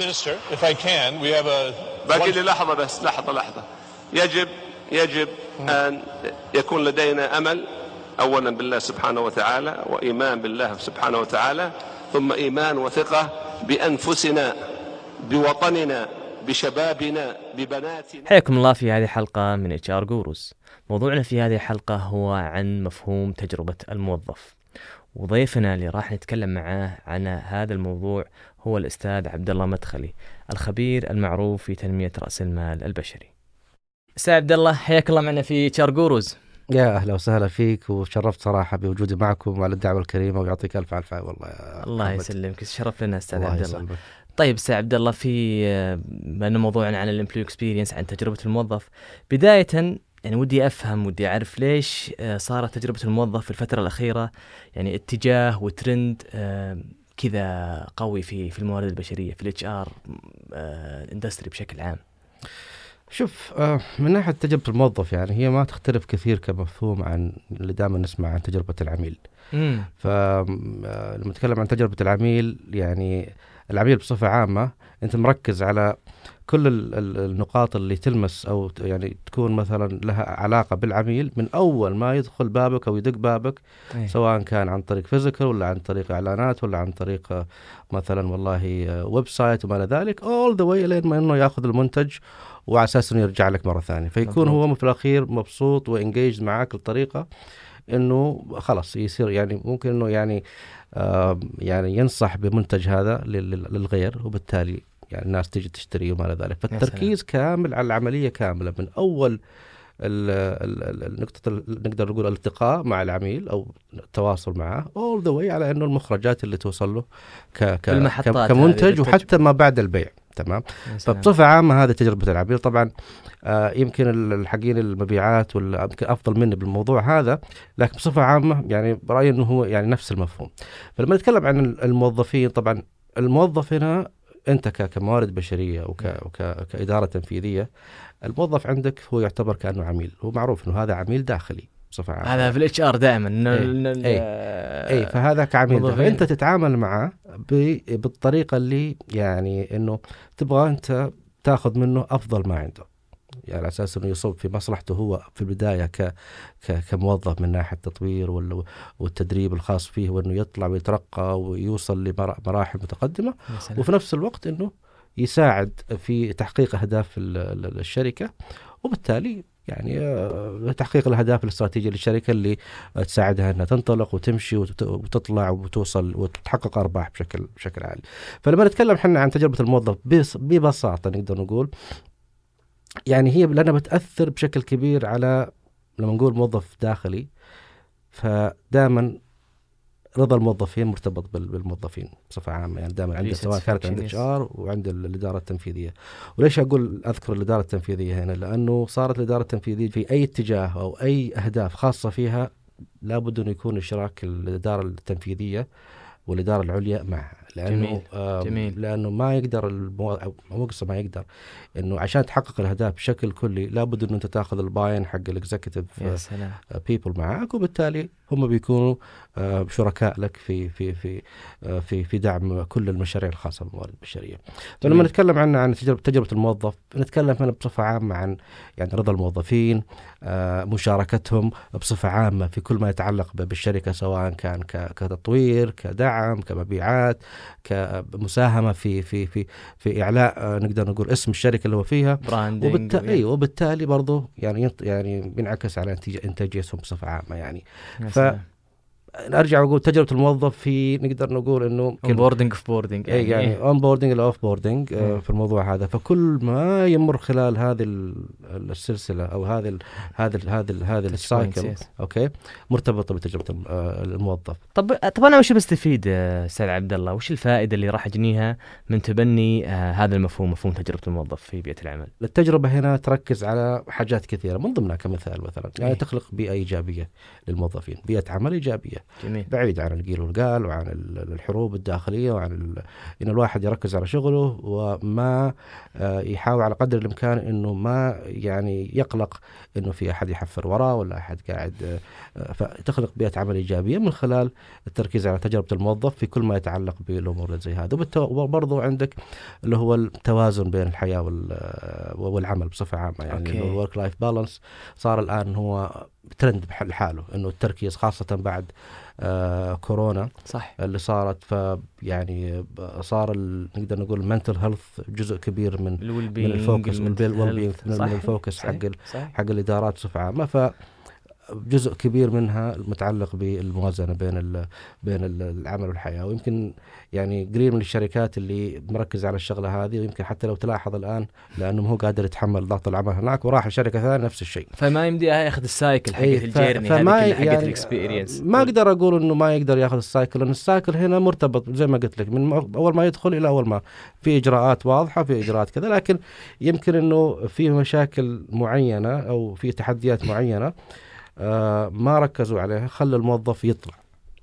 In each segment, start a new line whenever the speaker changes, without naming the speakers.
Minister, if I can, we have a.
باقي لي لحظة بس لحظة لحظة. يجب يجب أن يكون لدينا أمل أولا بالله سبحانه وتعالى وإيمان بالله سبحانه وتعالى ثم إيمان وثقة بأنفسنا بوطننا بشبابنا ببناتنا.
حياكم الله في هذه الحلقة من HR Gurus موضوعنا في هذه الحلقة هو عن مفهوم تجربة الموظف. وضيفنا اللي راح نتكلم معاه عن هذا الموضوع هو الأستاذ عبد الله مدخلي الخبير المعروف في تنمية رأس المال البشري. أستاذ عبد الله حياك الله معنا في HR Gurus
يا أهلا وسهلا فيك وشرفت صراحة بوجودي معكم وعلى الدعوة الكريمة ويعطيك ألف الف عافية. والله يا
الله
محمد.
يسلمك شرف لنا أستاذ
الله
عبد الله
يسلمك.
طيب أستاذ عبد الله في آه، بما انه موضوعنا عن ال employee experience عن تجربة الموظف. بداية يعني ودي أفهم ودي أعرف ليش آه، صارت تجربة الموظف في الفترة الأخيرة يعني اتجاه وترند آه، كذا قوي في في الموارد البشرية في ال HR industry بشكل عام.
شوف آه، من ناحية تجربة الموظف يعني هي ما تختلف كثير كمفهوم عن اللي دائما نسمع عن تجربة العميل.
امم
فلما نتكلم عن تجربة العميل يعني العميل بصفة عامة أنت مركز على كل ال- ال- النقاط اللي تلمس أو يعني تكون مثلا لها علاقة بالعميل من أول ما يدخل بابك أو يدق بابك
إيه.
سواء كان عن طريق physical ولا عن طريق إعلانات ولا عن طريق آه، مثلا والله آه، website وما إلى ذلك all the way لين ما إنه يأخذ المنتج وعلى أساس إنه يرجع لك مرة ثانية فيكون
مضبوط.
هو في الأخير مبسوط وانجيج معك بطريقة إنه خلاص يصير يعني ممكن إنه يعني آه يعني ينصح بمنتج هذا لل- لل- للغير وبالتالي يعني الناس تجي تشتري وما إلى ذلك. فالتركيز كامل على العملية كاملة. من أول نقطة نقدر نقول الالتقاء مع العميل أو التواصل معه اول ذا واي على إنه المخرجات اللي توصل له ك كمنتج. وحتى ما بعد البيع تمام. فبصفة عامة هذه تجربة العميل. طبعا آه يمكن ال- الحقين المبيعات ولا يمكن أفضل مني بالموضوع هذا لكن بصفة عامة يعني برأيي إنه هو يعني نفس المفهوم. فلما نتكلم عن ال- الموظفين طبعا الموظف هنا أنت كموارد بشرية وك وك كإدارة تنفيذية الموظف عندك هو يعتبر كأنه عميل هو معروف إنه هذا عميل داخلي بصفة عامة
هذا في الإتش آر دائما إنه
إيه.
إنه ال-
إيه. اي فهذا كعميل
موظفين.
فانت تتعامل معه ب- بالطريقة اللي يعني إنه تبغى أنت تاخذ منه أفضل ما عنده يعني على أساس إنه يصب في مصلحته هو في البداية ك ك كموظف من ناحية التطوير وال- والتدريب الخاص فيه وإنه يطلع ويترقى ويوصل لمراحل
متقدمة.
وفي نفس الوقت إنه يساعد في تحقيق أهداف ال- ال- الشركة وبالتالي يعني آه، تحقيق الأهداف الاستراتيجية للشركة اللي تساعدها إنها تنطلق وتمشي وت- وتطلع وتوصل وتحقق أرباح بشكل بشكل عالي. فلما نتكلم إحنا عن تجربة الموظف بس- ببساطة نقدر نقول يعني هي لأنها بتأثر بشكل كبير على لما نقول موظف داخلي فدائما رضا الموظفين مرتبط بال- بالموظفين بصفة عامة يعني دائما عند سواء كانت عند HR وعند ال- الإدارة التنفيذية. وليش أقول أذكر الإدارة التنفيذية هنا؟ لأنه صارت الإدارة التنفيذية في أي اتجاه أو أي أهداف خاصة فيها لابد انه يكون اشراك الإدارة التنفيذية والإدارة العليا معها لأنه
جميل،
آم،
جميل.
لأنه ما يقدر المو... مو قصة ما يقدر إنه عشان تحقق الأهداف بشكل كلي لابد إنه أنت تاخذ ال buy-in حق
ال executive
people معك وبالتالي هم بيكونوا آه، شركاء لك في في في آه، في في دعم كل المشاريع الخاصة بالموارد البشرية. فلما
جميل.
نتكلم عن عن تجربة تجربة الموظف نتكلم هنا بصفة عامة عن يعني رضا الموظفين آه، مشاركتهم بصفة عامة في كل ما يتعلق بالشركة سواء كان كتطوير كدعم كمبيعات كمساهمة في في في في إعلاء نقدر نقول اسم الشركة اللي هو فيها
branding
وبالتالي أيوة وبالتالي برضه يعني يعني بينعكس على إنتاجيتهم بصفة عامة يعني ف- that? ارجع واقول تجربة الموظف في نقدر نقول
إنه boarding offboarding
إيه يعني onboarding أو
offboarding.
في الموضوع هذا فكل ما يمر خلال هذه ال- السلسلة أو هذه ال- هذه ال- هذه ال- هذه
ال
cycle. أوكي مرتبطة بتجربة آه، الموظف
طب طب أنا وش بستفيد آه، أستاذ عبد الله؟ وش الفائدة اللي راح اجنيها من تبني آه، هذا المفهوم مفهوم تجربة الموظف في بيئة العمل؟
التجربة هنا تركز على حاجات كثيرة من ضمنها كمثال مثلا يعني
إيه.
تخلق بيئة إيجابية للموظفين بيئة عمل إيجابية البشريه
جميل.
بعيد عن القيل والقال وعن ال- الحروب الداخلية وعن ال- إن الواحد يركز على شغله وما آه، يحاول على قدر الإمكان إنه ما يعني يقلق إنه في أحد يحفر وراه ولا أحد قاعد آه، آه، فتخلق بيئة عمل إيجابية من خلال التركيز على تجربة الموظف في كل ما يتعلق بالأمور زي هذا. وبرضه عندك اللي هو التوازن بين الحياة وال- والعمل بصفة عامة. يعني ال work life balance صار الآن هو ترند بحل حاله إنه التركيز خاصة بعد آه كورونا
صح.
اللي صارت. فيعني صار ال- نقدر نقول ال mental health جزء كبير من من
ال
focus من من ال focus حق حق الإدارات بصفة عامة. ف جزء كبير منها متعلق بالموازنة بين ال بين ال- العمل والحياة. ويمكن يعني قليل من الشركات اللي مركز على الشغلة هذه ويمكن حتى لو تلاحظ الآن لأنه هو قادر يتحمل ضغط العمل. هناك وراح لشركه ثانية نفس الشيء.
فما يمدي ياخذ ال cycle
إيه، ف- ال
journey فما حقت
يعني
ال experience
ما أقدر أقول إنه ما يقدر ياخذ ال cycle لأن ال cycle هنا مرتبط زي ما قلت لك من أول ما يدخل إلى أول ما. في إجراءات واضحة في إجراءات كذا لكن يمكن إنه في مشاكل معينة أو في تحديات معينة. ما ركزوا عليها خلى الموظف يطلع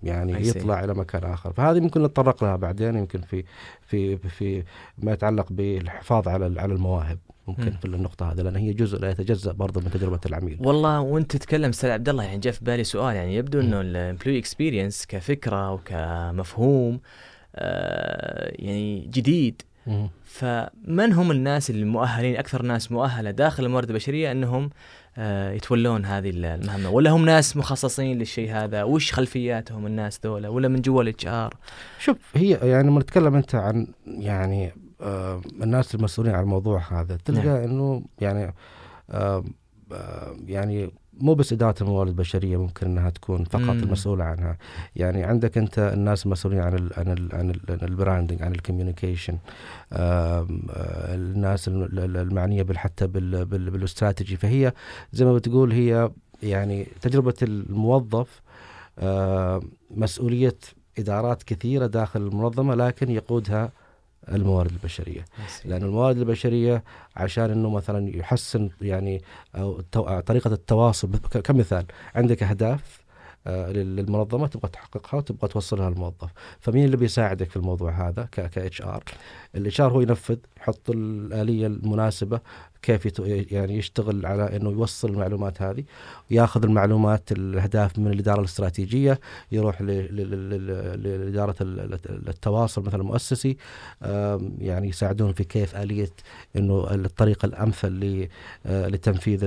يعني. يطلع إلى مكان آخر فهذه ممكن نتطرق لها بعدين يمكن في في في ما يتعلق بالحفاظ على على المواهب ممكن
مم.
في النقطة هذه لأن هي جزء لا يتجزأ برضه من تجربة العميل
والله وأنت تتكلم أستاذ عبد الله يعني جاء في بالي سؤال يعني يبدو إنه ال employee experience كفكرة وكمفهوم آه يعني جديد
مم.
فمن هم الناس اللي مؤهلين أكثر ناس مؤهلة داخل الموارد البشرية إنهم آه يتولون هذه المهمة. ولا هم ناس مخصصين للشيء هذا؟ وش خلفياتهم الناس ذولا؟ ولا من جوا الاتش ار
شوف هي يعني لما نتكلم أنت عن يعني آه الناس المسؤولين عن الموضوع هذا تلقى
نعم.
إنه يعني آه آه يعني مو بس إدارة الموارد البشرية ممكن إنها تكون فقط
مم.
المسؤوله عنها. يعني عندك أنت الناس المسؤولين عن ال عن ال عن ال- ال branding عن ال communication الناس ال- ال- المعنية بال- حتى بال- بال- بالاستراتيجي. فهي زي ما بتقول هي يعني تجربة الموظف آه، مسؤولية إدارات كثيرة داخل المنظمة لكن يقودها الموارد البشرية. لأن الموارد البشرية عشان أنه مثلا يحسن يعني أو التو... طريقة التواصل ك- كمثال عندك أهداف آه، لل- للمنظمة تبغى تحققها وتبغى توصلها للموظف. فمين اللي بيساعدك في الموضوع هذا؟ ك اتش ار الاتش ار هو ينفذ يحط الآلية المناسبة كيف. يعني يشتغل على إنه يوصل المعلومات هذه وياخذ المعلومات الأهداف من الإدارة الاستراتيجية يروح. لإدارة ال- التواصل مثلا المؤسسي يعني يساعدون في كيف آلية إنه الطريقة الأمثل آه، لتنفيذ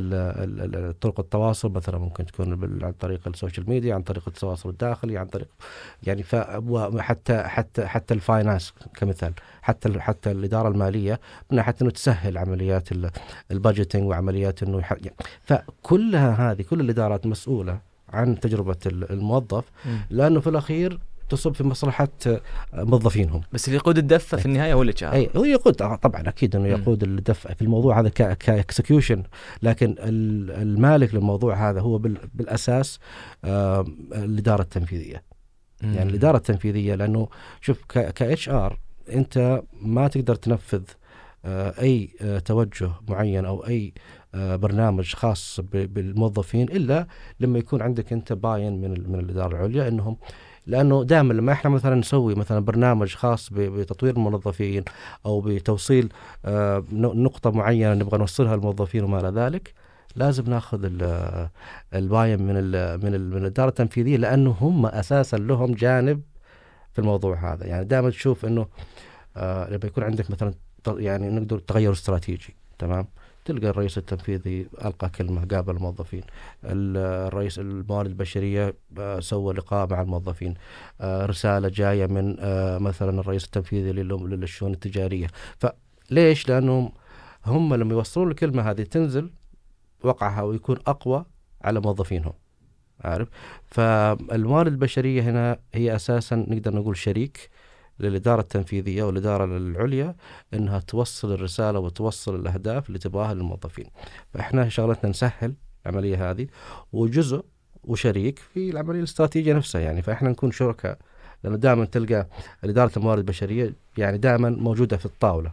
طرق التواصل مثلا ممكن تكون عن طريق ال social media عن طريق التواصل الداخلي عن طريق يعني حتى حتى حتى ال finance كمثال حتى حتى الإدارة المالية من ناحية إنه تسهل عمليات ال- ال budgeting وعمليات إنه يح- يعني فكلها هذه كل الإدارات مسؤولة عن تجربة ال- الموظف لأنه في الأخير تصب في مصلحة آه، موظفينهم.
بس اللي يقود الدفه في النهاية هو ال HR
أي هو يقود آه، طبعا أكيد
إنه.
يقود الدفة في الموضوع هذا ك execution لكن ال- المالك للموضوع هذا هو بال- بالأساس الإدارة التنفيذية. يعني الإدارة التنفيذية لأنه شوف ك HR أنت ما تقدر تنفذ أي آه، توجه معين أو أي آه، برنامج خاص بالموظفين إلا لما يكون عندك أنت buy-in من من الإدارة العليا إنهم لأنه دائما لما إحنا مثلا نسوي مثلا برنامج خاص بتطوير الموظفين أو بتوصيل آه، نقطة معينة نبغى نوصلها للموظفين وما إلى ذلك لازم ناخذ ال- الباين من ال من ال من الإدارة التنفيذية لأنه هم أساسا لهم جانب في الموضوع هذا. يعني دائما تشوف إنه آه لما يكون عندك مثلا يعني نقدر تغير استراتيجي تمام؟ تلقى الرئيس التنفيذي ألقى كلمة قابل الموظفين. ال- الرئيس الموارد البشرية آه، سوى لقاء مع الموظفين. آه، رسالة جاية من آه، مثلا الرئيس التنفيذي لل- للشؤون التجارية. فليش لأنهم هم لما يوصلون الكلمة هذه تنزل وقعها ويكون أقوى على موظفينهم عارف؟ فالموارد البشرية هنا هي أساسا نقدر نقول شريك للإدارة التنفيذية والإدارة العليا إنها توصل الرسالة وتوصل الأهداف اللي تبغاها للموظفين. فإحنا شغلتنا نسهل العملية هذه وجزء وشريك في العملية الاستراتيجية نفسها يعني. فإحنا نكون شركاء لأنه دائما تلقى إدارة الموارد البشرية يعني دائما موجودة في الطاولة.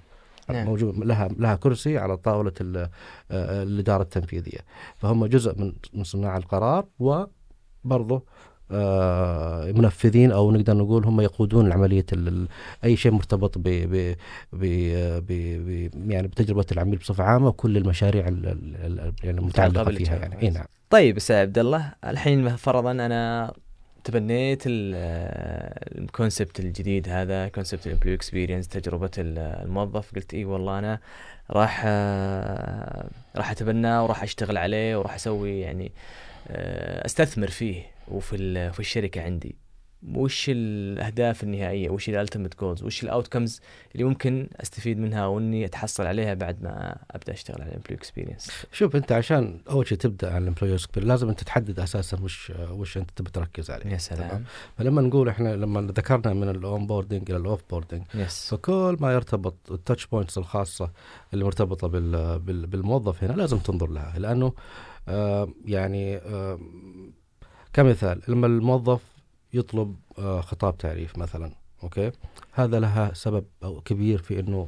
نعم.
موجود لها لها كرسي على طاولة آه، الإدارة التنفيذية. فهم جزء من من صناع القرار وبرضه منفذين أو نقدر نقول هم يقودون عملية أي شيء مرتبط ب ب ب يعني بتجربة العميل بصفة عامة وكل المشاريع ال- ال- ال- يعني المتعلقه فيها. يعني. إي نعم.
طيب أستاذ عبد الله الحين فرضا أنا تبنيت ال- ال concept الجديد هذا concept ال employee experience تجربة ال- الموظف. قلت إي والله أنا راح آه، راح أتبناه وراح أشتغل عليه وراح أسوي يعني آه، أستثمر فيه. وفي في الشركة عندي. وش الأهداف النهائية؟ وش ال ultimate goals وش ال outcomes اللي ممكن أستفيد منها وإني أتحصل عليها بعد ما أبدأ أشتغل على ال employee experience
شوف أنت عشان أول شيء تبدأ على ال employee لازم أنت تحدد أساسا وش وش أنت تبي تركز عليه.
يا سلام؟
فلما نقول إحنا لما ذكرنا من ال onboarding إلى ال offboarding
yes
فكل ما يرتبط ال touch points الخاصة اللي مرتبطة بال بال بالموظف هنا لازم تنظر لها. لأنه آه يعني آه كمثال لما الموظف يطلب آه خطاب تعريف مثلا أوكي؟ هذا لها سبب أو كبير في إنه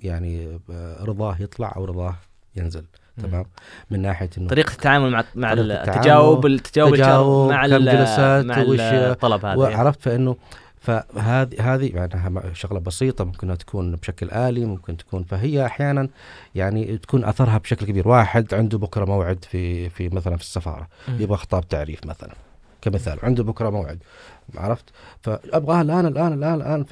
يعني آه، رضاه يطلع أو رضاه ينزل تمام؟ من ناحية إنه
طريقة التعامل مع مع التجاوب التجاوب
تجاوب،
مع
كم
ال-
جلسات،
مع الطلب هذا
وعرفت فإنه فهذه هذه يعني شغلة بسيطة ممكن تكون بشكل آلي ممكن تكون فهي أحيانا يعني تكون أثرها بشكل كبير واحد عنده بكرة موعد في في مثلا في
السفارة.
يبغى خطاب تعريف مثلا كمثال عنده بكرة موعد عرفت فأبغاها الان الان الان الآن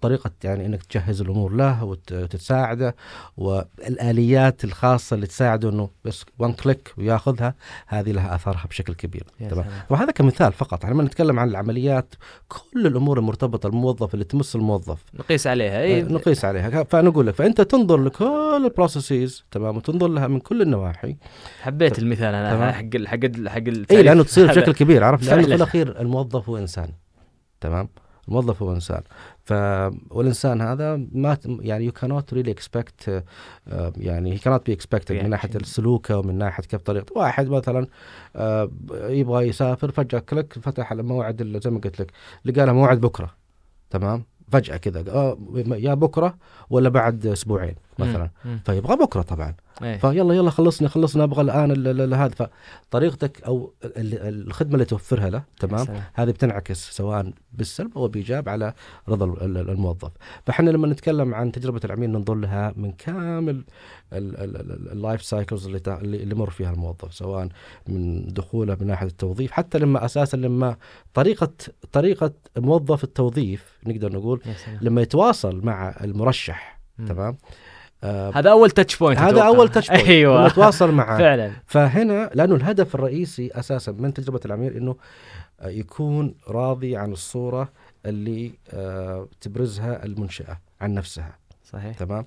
فطريقه يعني إنك تجهز الأمور له وتتساعده والآليات الخاصة اللي تساعده إنه بس one click وياخذها هذه لها اثرها بشكل كبير. تمام. وهذا كمثال فقط. إحنا لما نتكلم عن العمليات كل الأمور المرتبطة بالموظف اللي تمس الموظف.
نقيس عليها اي
نقيس عليها. فنقول لك فأنت تنظر لكل ال processes تمام وتنظر لها من كل النواحي.
حبيت المثال أنا
تمام.
حق حق حق
اي لأنه تصير. بشكل كبير. عرفت؟ لأنه في. الأخير الموظف هو إنسان. تمام. الموظف هو إنسان. ف والإنسان هذا ما يعني يو كانوت ريلي اكسبكت يعني هي كانوت بي اكسبكتد من. ناحية سلوكه ومن ناحية كيف طريقته واحد مثلا آه، يبغى يسافر فجأة click فتح الموعد زي ما قلت لك لقى له موعد بكرة. تمام؟ فجأة كذا آه، يا بكرة ولا بعد أسبوعين. مثلا. فيبغى بكره طبعا
إيه.
فيلا يلا خلصنا خلصنا أبغى الان ال- ال- ال- هذا فطريقتك أو ال- ال- الخدمه اللي توفرها له تمام. هذه بتنعكس سواء بالسلب أو بايجاب على رضا ال- ال- الموظف فاحنا لما نتكلم عن تجربه العميل ننظر لها من كامل ال- ال- ال- ال life cycles اللي اللي يمر فيها الموظف سواء من دخوله من ناحيه التوظيف حتى لما أساسا لما طريقه طريقه موظف التوظيف نقدر نقول. لما يتواصل مع المرشح. تمام آه
هذا أول touch point
هذا
أتوقع.
أول touch point
أيوه.
يتواصل معه.
فعلا.
فهنا لأنه الهدف الرئيسي أساسا من تجربة العميل إنه آه، يكون راضي عن الصورة اللي آه، تبرزها المنشأة عن نفسها.
صحيح.
تمام؟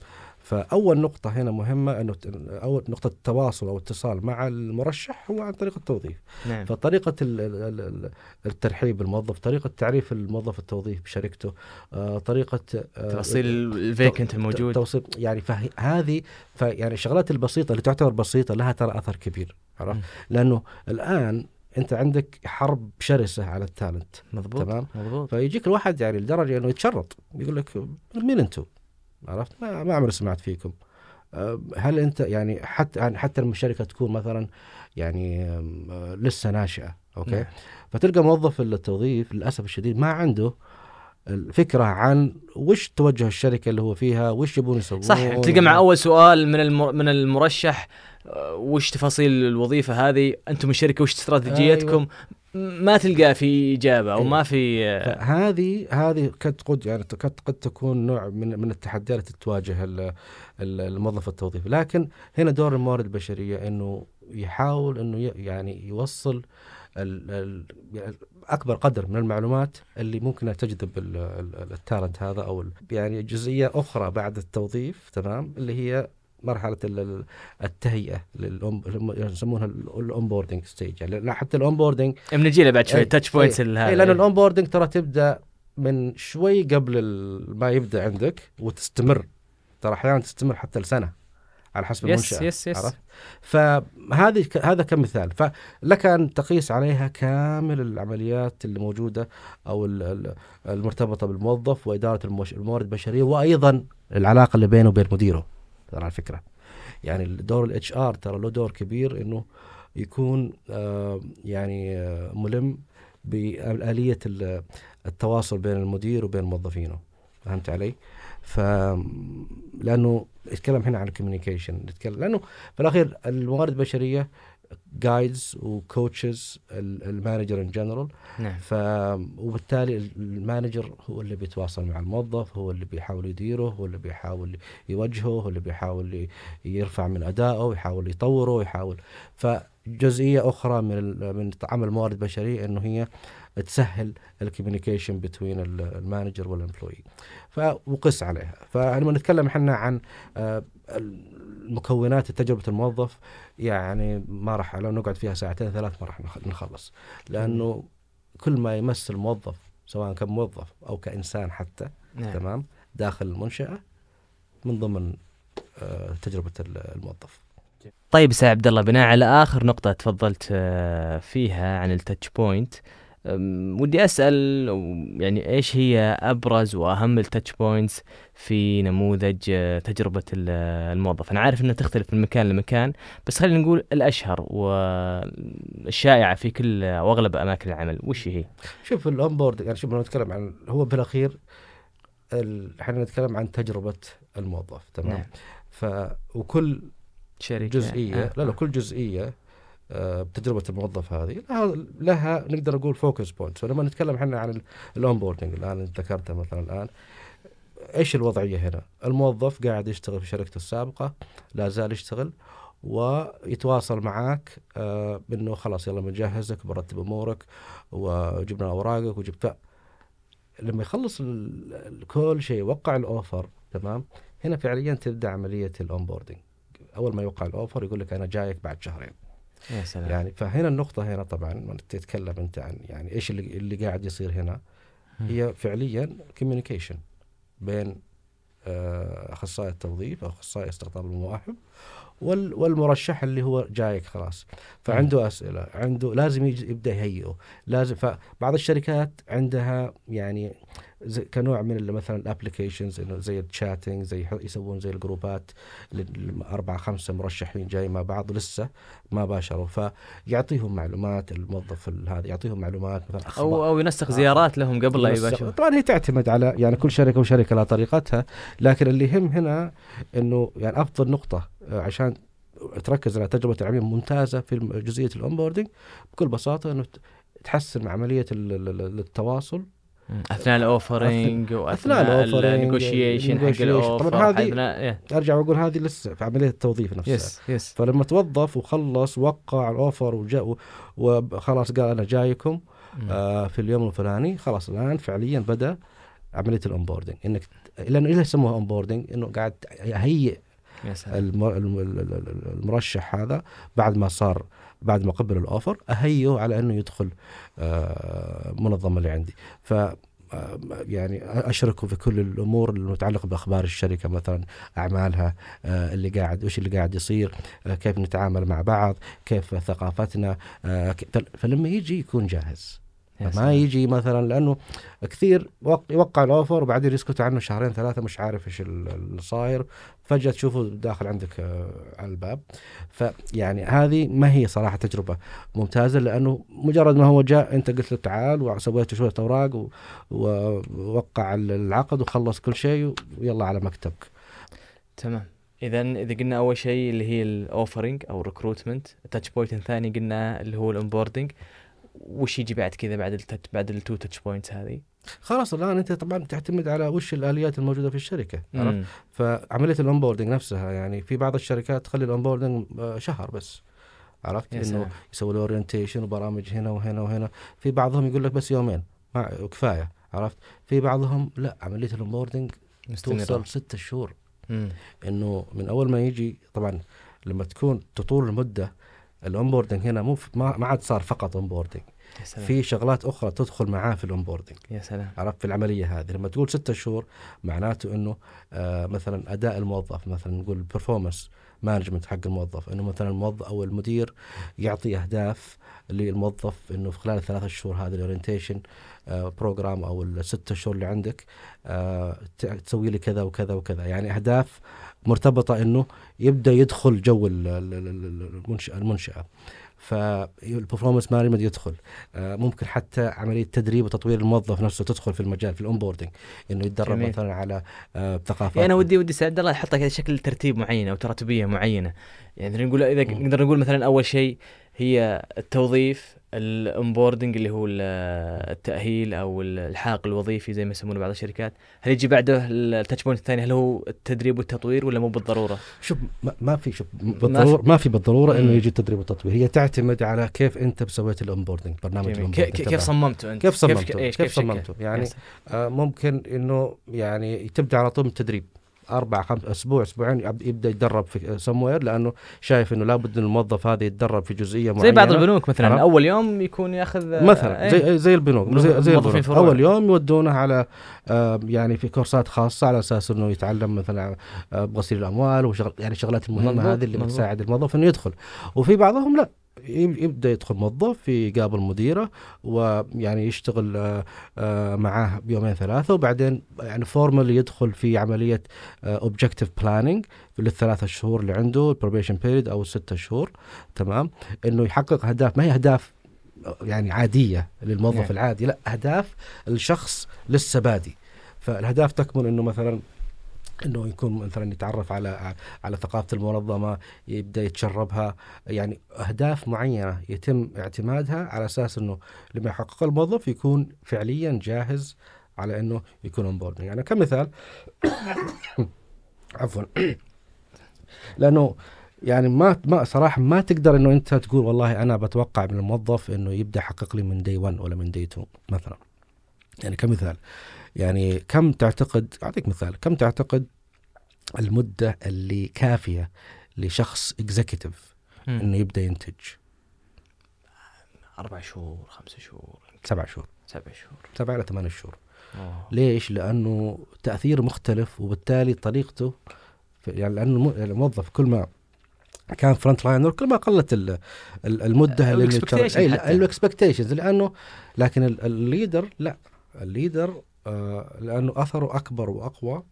فأول نقطة هنا مهمة أنه أول نقطة التواصل أو اتصال مع المرشح هو عن طريق التوظيف
نعم
فطريقة ال- ال- ال- الترحيب بالموظف طريقة تعريف الموظف التوظيف بشركته آه، طريقة آه،
توصيل الفيكنت الموجود
توصيل يعني فهذه يعني الشغلات البسيطة اللي تعتبر بسيطة لها ترى أثر كبير عرفت. لأنه الآن أنت عندك حرب شرسة على التالنت
مضبوط
تمام.
مضبوط
فيجيك الواحد يعني لدرجة أنه يتشرط يقول لك مين أنتم؟ عرفت؟ ما ما عمري سمعت فيكم. أه، هل أنت يعني حتى يعني حتى لما الشركة تكون مثلا يعني أه، لسه ناشئة أوكي؟
نعم.
فتلقى موظف التوظيف للأسف الشديد ما عنده الفكرة عن وش توجه الشركة اللي هو فيها وش يبون يسوون.
صح تلقى مع أول سؤال من المر... من المرشح آه، وش تفاصيل الوظيفة هذه؟ أنتم الشركة وش استراتيجيتكم؟ ما تلقى في إجابة أو
أيوة.
ما في
هذه هذه قد قد يعني قد قد تكون نوع من من التحديات التي تواجه ال- ال- الموظف التوظيفي لكن هنا دور الموارد البشرية إنه يحاول إنه يعني يوصل يعني أكبر قدر من المعلومات اللي ممكن تجذب ال- ال- ال talent هذا أو يعني جزئية أخرى بعد التوظيف تمام اللي هي مرحلة ال- ال- التهيئة للأم يسمونها ال onboarding stage يعني لا حتى ال onboarding
بنجي بعد شوي
أي.
ال touch
points
اي
لأن ال onboarding ترى تبدأ من شوي قبل ما يبدأ عندك وتستمر. ترى أحيانا تستمر حتى لسنة على حسب
yes
المنشأة
yes yes
عرفت؟ فهذه ك- هذا كمثال. فلك أن تقيس عليها كامل العمليات اللي موجودة أو ال- ال- المرتبطة بالموظف وإدارة الموارد البشرية وأيضا العلاقة اللي بينه وبين مديره. ترى على فكرة يعني دور ال HR ترى له دور كبير إنه يكون آه، يعني آه، ملم ال- التواصل بين المدير وبين موظفينه فهمت علي؟ ف لأنه نتكلم هنا عن ال communication نتكلم لأنه في الأخير الموارد البشرية guides و coaches ال manager in general
نعم.
ف وبالتالي ال manager هو اللي بيتواصل مع الموظف هو اللي بيحاول يديره هو اللي بيحاول يوجهه هو اللي بيحاول يرفع من أدائه يحاول يطوره يحاول فجزئية أخرى من من عمل الموارد البشرية إنه هي تسهل ال communication بين ال manager وال employee focus عليها. فلما نتكلم إحنا عن آه، المكونات تجربة الموظف يعني ما راح لو نقعد فيها ساعتين ثلاث ما راح نخ- نخلص. لأنه كل ما يمس الموظف سواء كان موظف أو كإنسان حتى
نعم.
تمام داخل المنشأة من ضمن آه، تجربة ال- الموظف.
طيب سعد الله بناء على آخر نقطة تفضلت آه، فيها عن ال touch point ودي أسأل يعني إيش هي أبرز وأهم ال touch points في نموذج آه، تجربة ال- الموظف أنا عارف انها تختلف من مكان لمكان بس خلينا نقول الأشهر والشائعة في كل وأغلب أماكن العمل وش هي
شوف ال onboard يعني شوف نتكلم عن هو بالأخير ال- إحنا نتكلم عن تجربة الموظف تمام
نعم.
ف وكل
شركة
جزئية
آه.
لا لا كل جزئية آه، بتجربة الموظف هذه. لها, لها نقدر نقول focus points ولما نتكلم إحنا عن ال onboarding الآن ذكرته مثلا الآن. إيش الوضعية هنا؟ الموظف قاعد يشتغل في شركته السابقة لا زال يشتغل ويتواصل معك آه بانه خلاص يلا بنجهزك برتب أمورك وجبنا أوراقك وجبت. لما يخلص كل شيء وقع ال offer تمام؟ هنا فعليا تبدأ عملية ال onboarding أول ما يوقع ال offer يقول لك أنا جايك بعد شهرين.
يا سلام.
يعني فهنا النقطة هنا طبعا لما تتكلم أنت عن يعني إيش اللي, اللي قاعد يصير هنا؟ هي فعليا communication بين آه، أخصائي التوظيف أو أخصائي استقطاب المواهب وال- والمرشح اللي هو جايك خلاص. فعنده أسئلة عنده لازم يبدأ يهيئه. لازم فبعض الشركات عندها يعني كنوع من مثلا ال applications إنه زي ال chatting زي يسوون زي ال groupات ل- أربعة خمسة مرشحين جاي مع بعض لسه ما باشروا فيعطيهم معلومات الموظف ال- هذا يعطيهم معلومات مثلا أو.
أو ينسخ
آه.
زيارات لهم قبل لا
ينسق.
يباشروا
طبعا هي تعتمد على يعني كل شركة وشركة لها طريقتها لكن اللي يهم هنا إنه يعني أفضل نقطة آه، عشان تركز على تجربة العميل ممتازة في جزئية ال onboarding بكل بساطة إنه تحسن عملية ال- ال- ال- التواصل.
أثناء ال offering
وأثناء ال
negotiation حق.
ال
offer
طبعاً هذه-
أثناء- إيه.
أرجع وأقول هذه لسه في عملية التوظيف نفسها
yes yes
فلما توظف وخلص وقع ال offer وجاء وخلاص قال أنا جايكم. آه في اليوم الفلاني خلاص الآن فعليا بدأ عملية ال onboarding إنك لأنه ليه يسموها onboarding إنه قاعد يهيئ المرشح هذا بعد ما صار بعد ما قبل ال offer أهيئه على أنه يدخل آه، المنظمه اللي عندي. ف آه، يعني أشركه في كل الأمور المتعلقة بأخبار الشركة مثلا أعمالها آه، اللي قاعد وش اللي قاعد يصير آه، كيف نتعامل مع بعض كيف ثقافتنا آه، فلما يجي يكون جاهز. ما. يجي مثلا لأنه كثير وق- يوقع ال offer وبعدين يسكت عنه شهرين ثلاثة مش عارف إيش ال- اللي صاير. فجأة تشوفه داخل عندك آه، على الباب. فيعني هذه ما هي صراحة تجربة ممتازة لأنه مجرد ما هو جاء أنت قلت له تعال وسويت شوية أوراق ووقع العقد وخلص كل شيء ويلا على مكتبك.
تمام. اذا إذا قلنا أول شيء اللي هي ال offering أو ال recruitment ال touch point الثاني قلنا اللي هو ال onboarding وش يجي بعد كذا بعد ال touch بعد ال two touch points هذه؟
خلاص الآن أنت طبعا تعتمد على وش الآليات الموجودة في الشركة عرفت؟
فعملية
ال onboarding نفسها يعني في بعض الشركات تخلي ال onboarding شهر بس عرفت؟
إنه.
يسوي له orientation وبرامج هنا وهنا وهنا. في بعضهم يقول لك بس يومين ما كفاية عرفت؟ في بعضهم لا عملية ال
onboarding
توصل ستة شهور. إنه من أول ما يجي طبعا لما تكون تطول المدة ال onboarding هنا مو ما ما عاد صار فقط
onboarding
في شغلات أخرى تدخل معاه في ال onboarding
يا سلام.
عرفت؟ في العملية هذه. لما تقول ستة شهور معناته إنه آه مثلا أداء الموظف مثلا نقول ال performance management حق الموظف إنه مثلا الموظف أو المدير يعطي أهداف للموظف إنه في خلال الثلاث شهور هذه ال orientation program أو الست شهور اللي عندك آه، تسوي لي كذا وكذا وكذا. يعني أهداف مرتبطة إنه يبدأ يدخل جو ال- ال- ال- المنشأة المنشأة. فال performance management يدخل آه، ممكن حتى عملية تدريب وتطوير الموظف نفسه تدخل في المجال في ال onboarding إنه يتدرب
جميل.
مثلا على آه، ثقافات
يعني أنا ودي ودي سعد الله يحطها كذا شكل ترتيب معين أو تراتبية معينة يعني نقول
إذا.
نقدر نقول مثلا أول شيء هي التوظيف ال onboarding اللي هو ال- التأهيل أو الإلحاق الوظيفي زي ما يسمونه بعض الشركات. هل يجي بعده ال touch point الثاني؟ هل هو التدريب والتطوير ولا مو بالضرورة؟
شوف ما, في شوف بالضروره ما في بالضرورة إنه يجي التدريب والتطوير. هي تعتمد على كيف أنت سويت ال onboarding برنامج
جميل.
ال
onboarding كيف
كيف.
صممته أنت؟
كيف صممته؟
إيش
كيف
شكل؟
صممته؟ يعني. آه ممكن إنه يعني تبدأ على طول من التدريب. أربع خمس أسبوع أسبوعين يب- يبدأ يتدرب في سموير لأنه شايف إنه لابد إن الموظف هذا يتدرب في جزئية معينه
زي بعض البنوك مثلا
عرفت؟
أول يوم يكون يأخذ
مثلا
إيه.
زي زي البنوك زي, زي البنوك
فروع.
أول يوم يودونه على آه يعني في كورسات خاصة على أساس إنه يتعلم مثلا آه بغسيل الأموال وشغل يعني الشغلات
المهمة
هذه اللي. بتساعد الموظف إنه يدخل وفي بعضهم لا يبدأ يدخل موظف يقابل مديره ويعني يشتغل آه، آه، معاه بيومين ثلاثة وبعدين يعني formal يدخل في عملية objective planning في الثلاثة شهور اللي عنده ال probation period أو الستة شهور تمام إنه يحقق اهداف ما هي أهداف يعني عادية للموظف
نعم.
العادي لا أهداف الشخص لسه بادي فالأهداف تكمن إنه مثلا إنه يكون مثلا يتعرف على على ثقافة المنظمة يبدأ يتشربها. يعني أهداف معينة يتم اعتمادها على أساس إنه لما يحقق الموظف يكون فعليا جاهز على إنه يكون اون يعني كمثال عفوا لأنه يعني ما ما صراحة ما تقدر إنه أنت تقول والله أنا بتوقع من الموظف إنه يبدأ يحقق لي من دي 1 ولا من دي 2 مثلا. يعني كمثال يعني كم تعتقد أعطيك مثال كم تعتقد المدة اللي كافية لشخص اكزيكتيف. إنه يبدأ ينتج
أربع شهور خمسة شهور
سبع شهور
سبع شهور
سبع إلى ثمان شهور
أوه.
ليش؟ لأنه تأثير مختلف وبالتالي طريقته يعني لأنه الم- الموظف كل ما كان front liner كل ما قلت ال- ال- المدة.
ال
expectations لأنه لكن ال- ال leader لا ال leader لأنه أثره أكبر وأقوى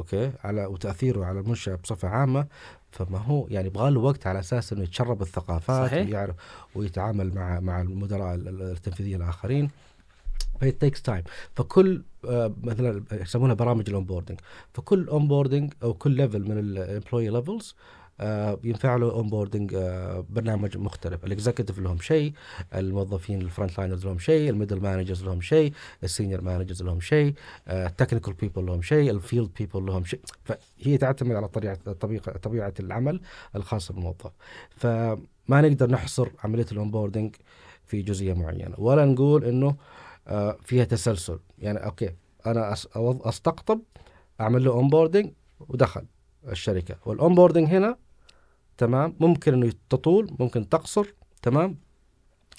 أوكي؟ على وتأثيره على المنشأة بصفة عامة. فما هو يعني يبغى له وقت على أساس إنه يتشرب الثقافات
صحيح.
ويعرف ويتعامل مع مع المدراء ال- ال- التنفيذيين الآخرين. فهي takes time فكل آه، مثلا يسمونها برامج ال onboarding فكل onboarding أو كل level من ال employee levels ينفع له onboarding برنامج مختلف. ال executive لهم شيء الموظفين ال front liners لهم شيء ال middle managers لهم شيء ال senior managers لهم شيء ال technical people لهم شيء ال field people لهم شيء. فهي تعتمد على طبيعة طبيعة العمل الخاصه بالموظف. فما نقدر نحصر عملية ال onboarding في جزئية معينة. ولا نقول إنه آه، فيها تسلسل. يعني okay أنا أستقطب أعمل له onboarding ودخل الشركة. وال onboarding هنا تمام؟ ممكن إنه تطول ممكن تقصر تمام؟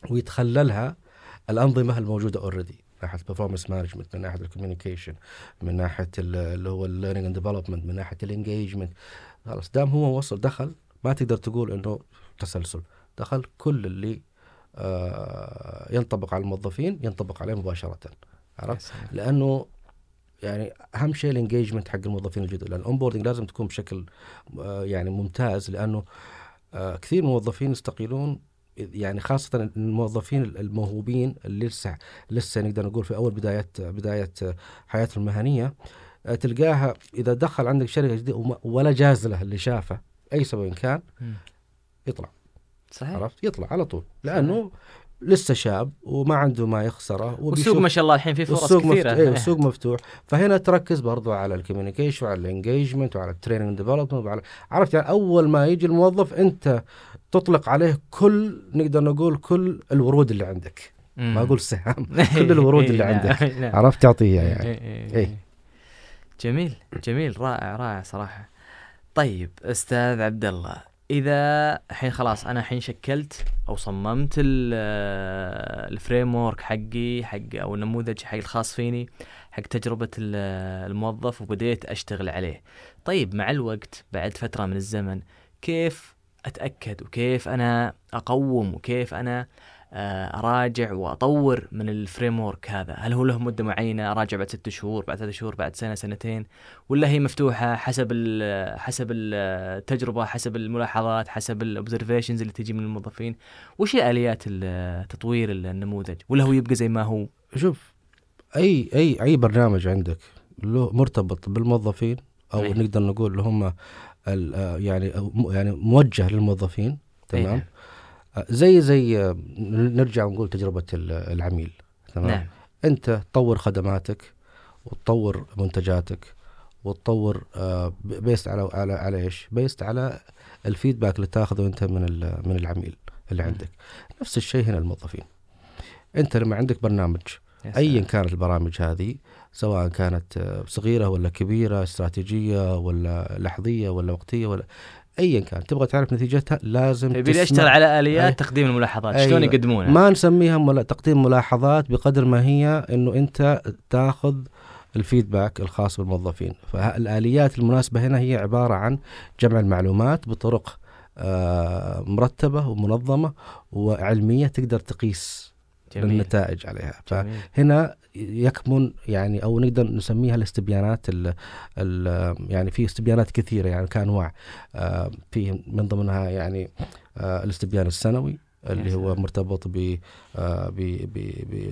ويتخللها الأنظمة الموجودة already من ناحية ال performance management من ناحية ال communication من ناحية ال- اللي هو ال learning and development من ناحية ال engagement خلاص دام هو وصل دخل ما تقدر تقول إنه تسلسل. دخل كل اللي آه ينطبق على الموظفين ينطبق عليه مباشرة. عرفت؟ لأنه يعني أهم شيء ال engagement حق الموظفين الجدد لأن ال onboarding لازم تكون بشكل آه، يعني ممتاز لأنه آه، كثير من الموظفين يستقيلون يعني خاصة الموظفين الموهوبين اللي لسه لسه نقدر نقول في أول بداية بداية حياتهم المهنية. آه، تلقاها إذا دخل عندك شركة جديدة ولا جاز له اللي شافه أي سبب كان. يطلع.
صحيح.
عرفت؟ يطلع على طول. لأنه لسه شاب وما عنده ما يخسره
والسوق ما شاء الله الحين فيه فرص
والسوق
كثيرة
مفتوح إيه السوق مفتوح فهنا تركز برضو على ال communication وعلى ال engagement وعلى ال training development وعلى عرفت يعني أول ما يجي الموظف أنت تطلق عليه كل نقدر نقول كل الورود اللي عندك
مم.
ما أقول سهام كل الورود اللي
نعم،
عندك
نعم.
عرفت تعطيها يعني
إيه، إيه،
إيه.
إيه. جميل جميل رائع رائع صراحة طيب أستاذ عبد الله إذا الحين خلاص أنا الحين شكلت أو صممت ال framework حقي حق أو النموذج حق الخاص فيني حق تجربة ال- الموظف وبديت أشتغل عليه. طيب مع الوقت بعد فترة من الزمن كيف أتأكد؟ وكيف أنا أقوم؟ وكيف أنا آه، اراجع وأطور من ال framework هذا. هل هو له مدة معينة؟ اراجع بعد ست شهور بعد ثلاث شهور بعد سنة سنتين؟ ولا هي مفتوحة حسب ال حسب التجربة حسب الملاحظات حسب الاوبزرفيشنز اللي تجي من الموظفين؟ وش الاليات تطوير النموذج؟ ولا هو يبقى زي ما هو؟
شوف أي أي أي برنامج عندك له مرتبط بالموظفين أو
أي.
نقدر نقول اللي هم آه، يعني يعني موجه للموظفين
أي
تمام؟
نعم.
آه، زي زي آه، نرجع ونقول تجربة ال- العميل تمام
نعم
انت تطور خدماتك وتطور منتجاتك وتطور آه، based على على على إيش؟ based على ال feedback اللي تاخذه انت من من العميل اللي. عندك. نفس الشيء هنا الموظفين. انت لما عندك برنامج
يا
ايا. كانت البرامج هذه سواء كانت آه، صغيرة ولا كبيرة استراتيجية ولا لحظية ولا وقتية ولا ايا كان. تبغى تعرف نتيجتها؟ لازم
يبي
تسمع-
اشتغل على آليات
أي.
تقديم الملاحظات؟
أيوة.
شلون يقدمونها؟
ما نسميها ملا... تقديم ملاحظات بقدر ما هي إنه أنت تاخذ الفيدباك الخاص بالموظفين. فالآليات المناسبة هنا هي عبارة عن جمع المعلومات بطرق آه، مرتبة ومنظمة وعلمية تقدر تقيس
جميل.
النتائج عليها.
جميل.
فهنا يكمن يعني أو نقدر نسميها الاستبيانات ال ال يعني في استبيانات كثيرة يعني كأنواع آه، في من ضمنها يعني آه، الاستبيان السنوي اللي هو. مرتبط ب آه،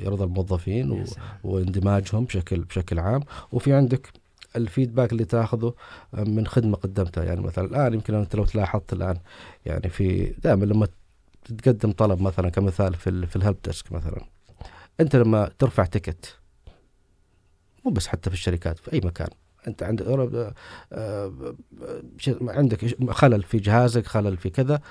برضا الموظفين. واندماجهم بشكل بشكل عام وفي عندك ال feedback اللي تاخذه من خدمة قدمتها يعني مثلا الآن يمكن أنت لو تلاحظت الآن يعني في دائما لما تقدم طلب مثلا كمثال في في ال help desk مثلا أنت لما ترفع ticket مو بس حتى في الشركات في أي مكان. أنت عندك آه، آه، شيء- عندك خلل في جهازك خلل في كذا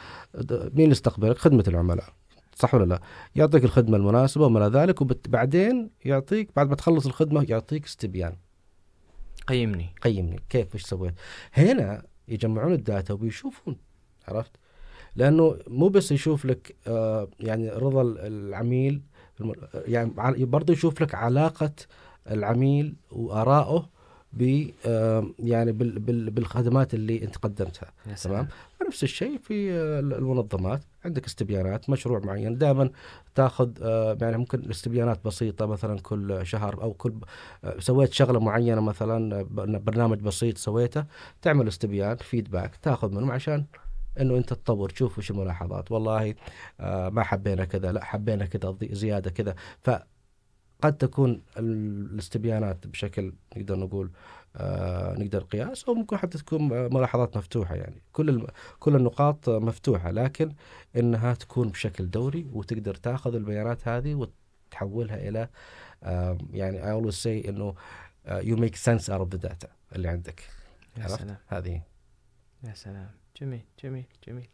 مين يستقبلك؟ خدمة العملاء. صح ولا لا؟ يعطيك الخدمة المناسبة وما إلى ذلك وبعدين يعطيك بعد ما تخلص الخدمة يعطيك استبيان.
قيمني.
قيمني. كيف؟ إيش سويت؟ هنا يجمعون الداتا وبيشوفون عرفت؟ لأنه مو بس يشوف لك آه يعني رضا العميل يعني برضه يشوف لك علاقة العميل وآرائه ب يعني بال بال بالخدمات اللي انت قدمتها.
سلام.
نفس الشيء في المنظمات. عندك استبيانات مشروع معين. دائما تاخذ آه، يعني ممكن استبيانات بسيطة مثلا كل شهر أو كل آه، سويت شغلة معينة مثلا آه، برنامج بسيط سويته تعمل استبيان فيدباك تاخذ منهم عشان إنه أنت تطور. تشوف وش الملاحظات. والله آه، ما حبينا كذا. لا حبينا كذا زيادة كذا. فقد تكون ال- الاستبيانات بشكل نقدر نقول آه، نقدر قياس أو ممكن حتى تكون آه، ملاحظات مفتوحة يعني. كل الم... كل النقاط مفتوحة لكن إنها تكون بشكل دوري وتقدر تاخذ البيانات هذه وتحولها إلى آم، يعني I always say إنه آه، you make sense out of the data اللي عندك.
يا؟ سلام.
هذه.
يا سلام. جميل جميل جميل.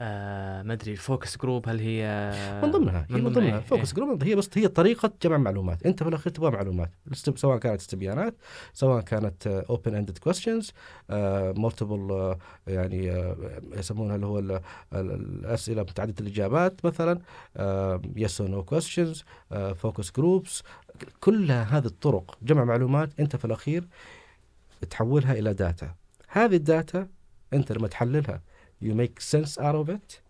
آه ما أدري ال focus group هل هي
من ضمنها هي من ضمنها
إيه،
فوكس group هي بس هي طريقة جمع معلومات. أنت في الأخير تبغى معلومات سواء كانت استبيانات سواء كانت open ended questions multiple يعني آه، يسمونها اللي هو ال- ال- الأسئلة متعددة الإجابات مثلا yes no questions focus groups كلها هذه الطرق جمع معلومات أنت في الأخير تحولها إلى data هذه ال data انت لما تحللها you make sense out of it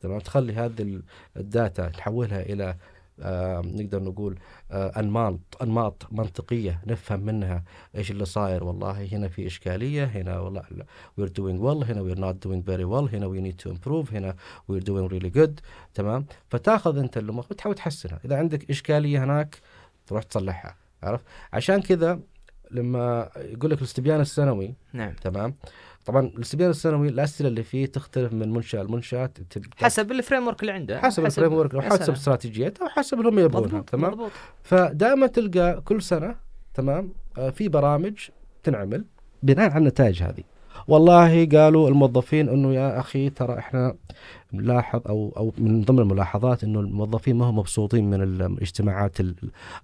تمام؟ تخلي هذه ال- ال data تحولها إلى آه نقدر نقول آه أنماط أنماط منطقية نفهم منها إيش اللي صاير. والله هنا في إشكالية هنا والله we're doing well هنا we're not doing very well هنا we need to improve هنا we're doing really good تمام؟ فتاخذ انت اللي وتحاول تحسنها. إذا عندك إشكالية هناك تروح تصلحها عرفت؟ عشان كذا لما يقول لك الاستبيان السنوي
نعم.
تمام؟ طبعا الاستبيان السنوي الأسئلة اللي فيه تختلف من منشأة لمنشأة
حسب ال framework اللي عنده.
حسب ال
framework
وحسب
سلام.
استراتيجيتها وحسب اللي هم يبغونها تمام؟
مضبوط.
فدائما تلقى كل سنة تمام آه، في برامج تنعمل بناء على النتائج هذه. والله قالوا الموظفين إنه يا أخي ترى إحنا نلاحظ أو أو من ضمن الملاحظات إنه الموظفين ما هم مبسوطين من الاجتماعات ال-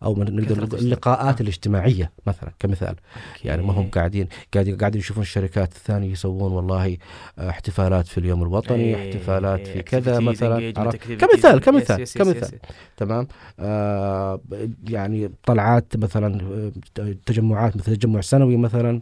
أو من اللقاءات. الاجتماعية مثلا كمثال يعني ما هم
أوكي.
قاعدين قاعدين قاعدين يشوفون الشركات الثانية يسوون والله آه، احتفالات في اليوم الوطني
إيه،
احتفالات في كذا مثلا. كمثال كمثال كمثال. تمام آه يعني طلعات مثلا آه، تجمعات مثل تجمع سنوي مثلا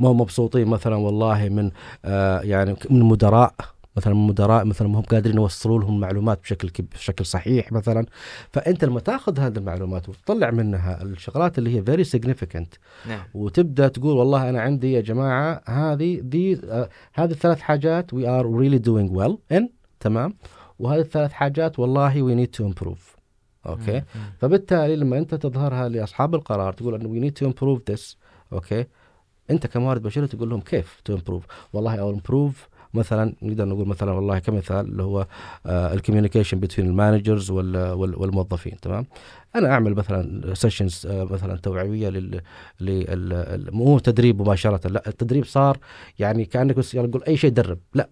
ما هم مبسوطين مثلا والله من آه يعني من مدراء مثلا مدراء مثلا ما هم قادرين يوصلوا لهم معلومات بشكل بشكل صحيح مثلا. فأنت لما تأخذ هذه المعلومات وتطلع منها الشغلات اللي هي very significant
نعم.
وتبدأ تقول والله أنا عندي يا جماعة هذه دي آه هذه الثلاث حاجات we are really doing well in تمام؟ وهذه الثلاث حاجات والله we need to improve okay؟ فبالتالي لما أنت تظهرها لأصحاب القرار تقول انه we need to improve this okay؟ انت كموارد بشري تقول لهم كيف to improve والله أو improve مثلا نقدر نقول مثلا والله كمثال اللي هو ال communication بين ال managers والموظفين تمام؟ أنا أعمل مثلا sessions مثلا توعوية لل مو تدريب مباشرة لا التدريب صار يعني كأنك بس يلا نقول أي شيء درب لا.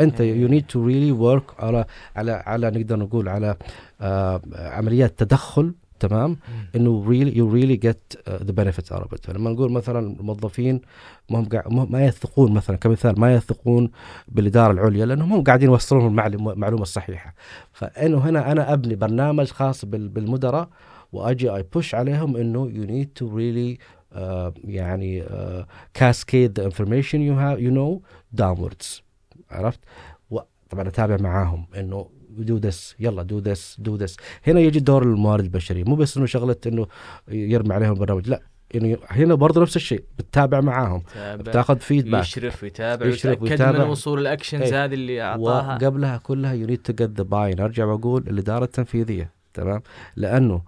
أنت.
you need to really work على على على نقدر نقول على آه عمليات تدخل تمام؟ إنه really you really get the benefit out of فلما نقول مثلا الموظفين ما هم ما يثقون مثلا كمثال ما يثقون بالإدارة العليا لأنهم هم قاعدين يوصلون المعلومة الصحيحة. فإنه هنا أنا أبني برنامج خاص بال- بالمدراء وأجي I push عليهم إنه you need to really يعني cascade the information you have you know downwards عرفت؟ طبعا أتابع معاهم إنه do this يلا do this do this هنا يجي دور الموارد البشرية. مو بس إنه شغلة إنه يرمي عليهم برنامج لا. يعني هنا برضه نفس الشيء بتتابع معاهم بتاخذ feedback
يشرف ويتابع
يشرف ويتابع.
من وصول ال actions
إيه.
هذه اللي أعطاها.
وقبلها كلها you need to get the buy-in أرجع وأقول الإدارة التنفيذية تمام؟ لأنه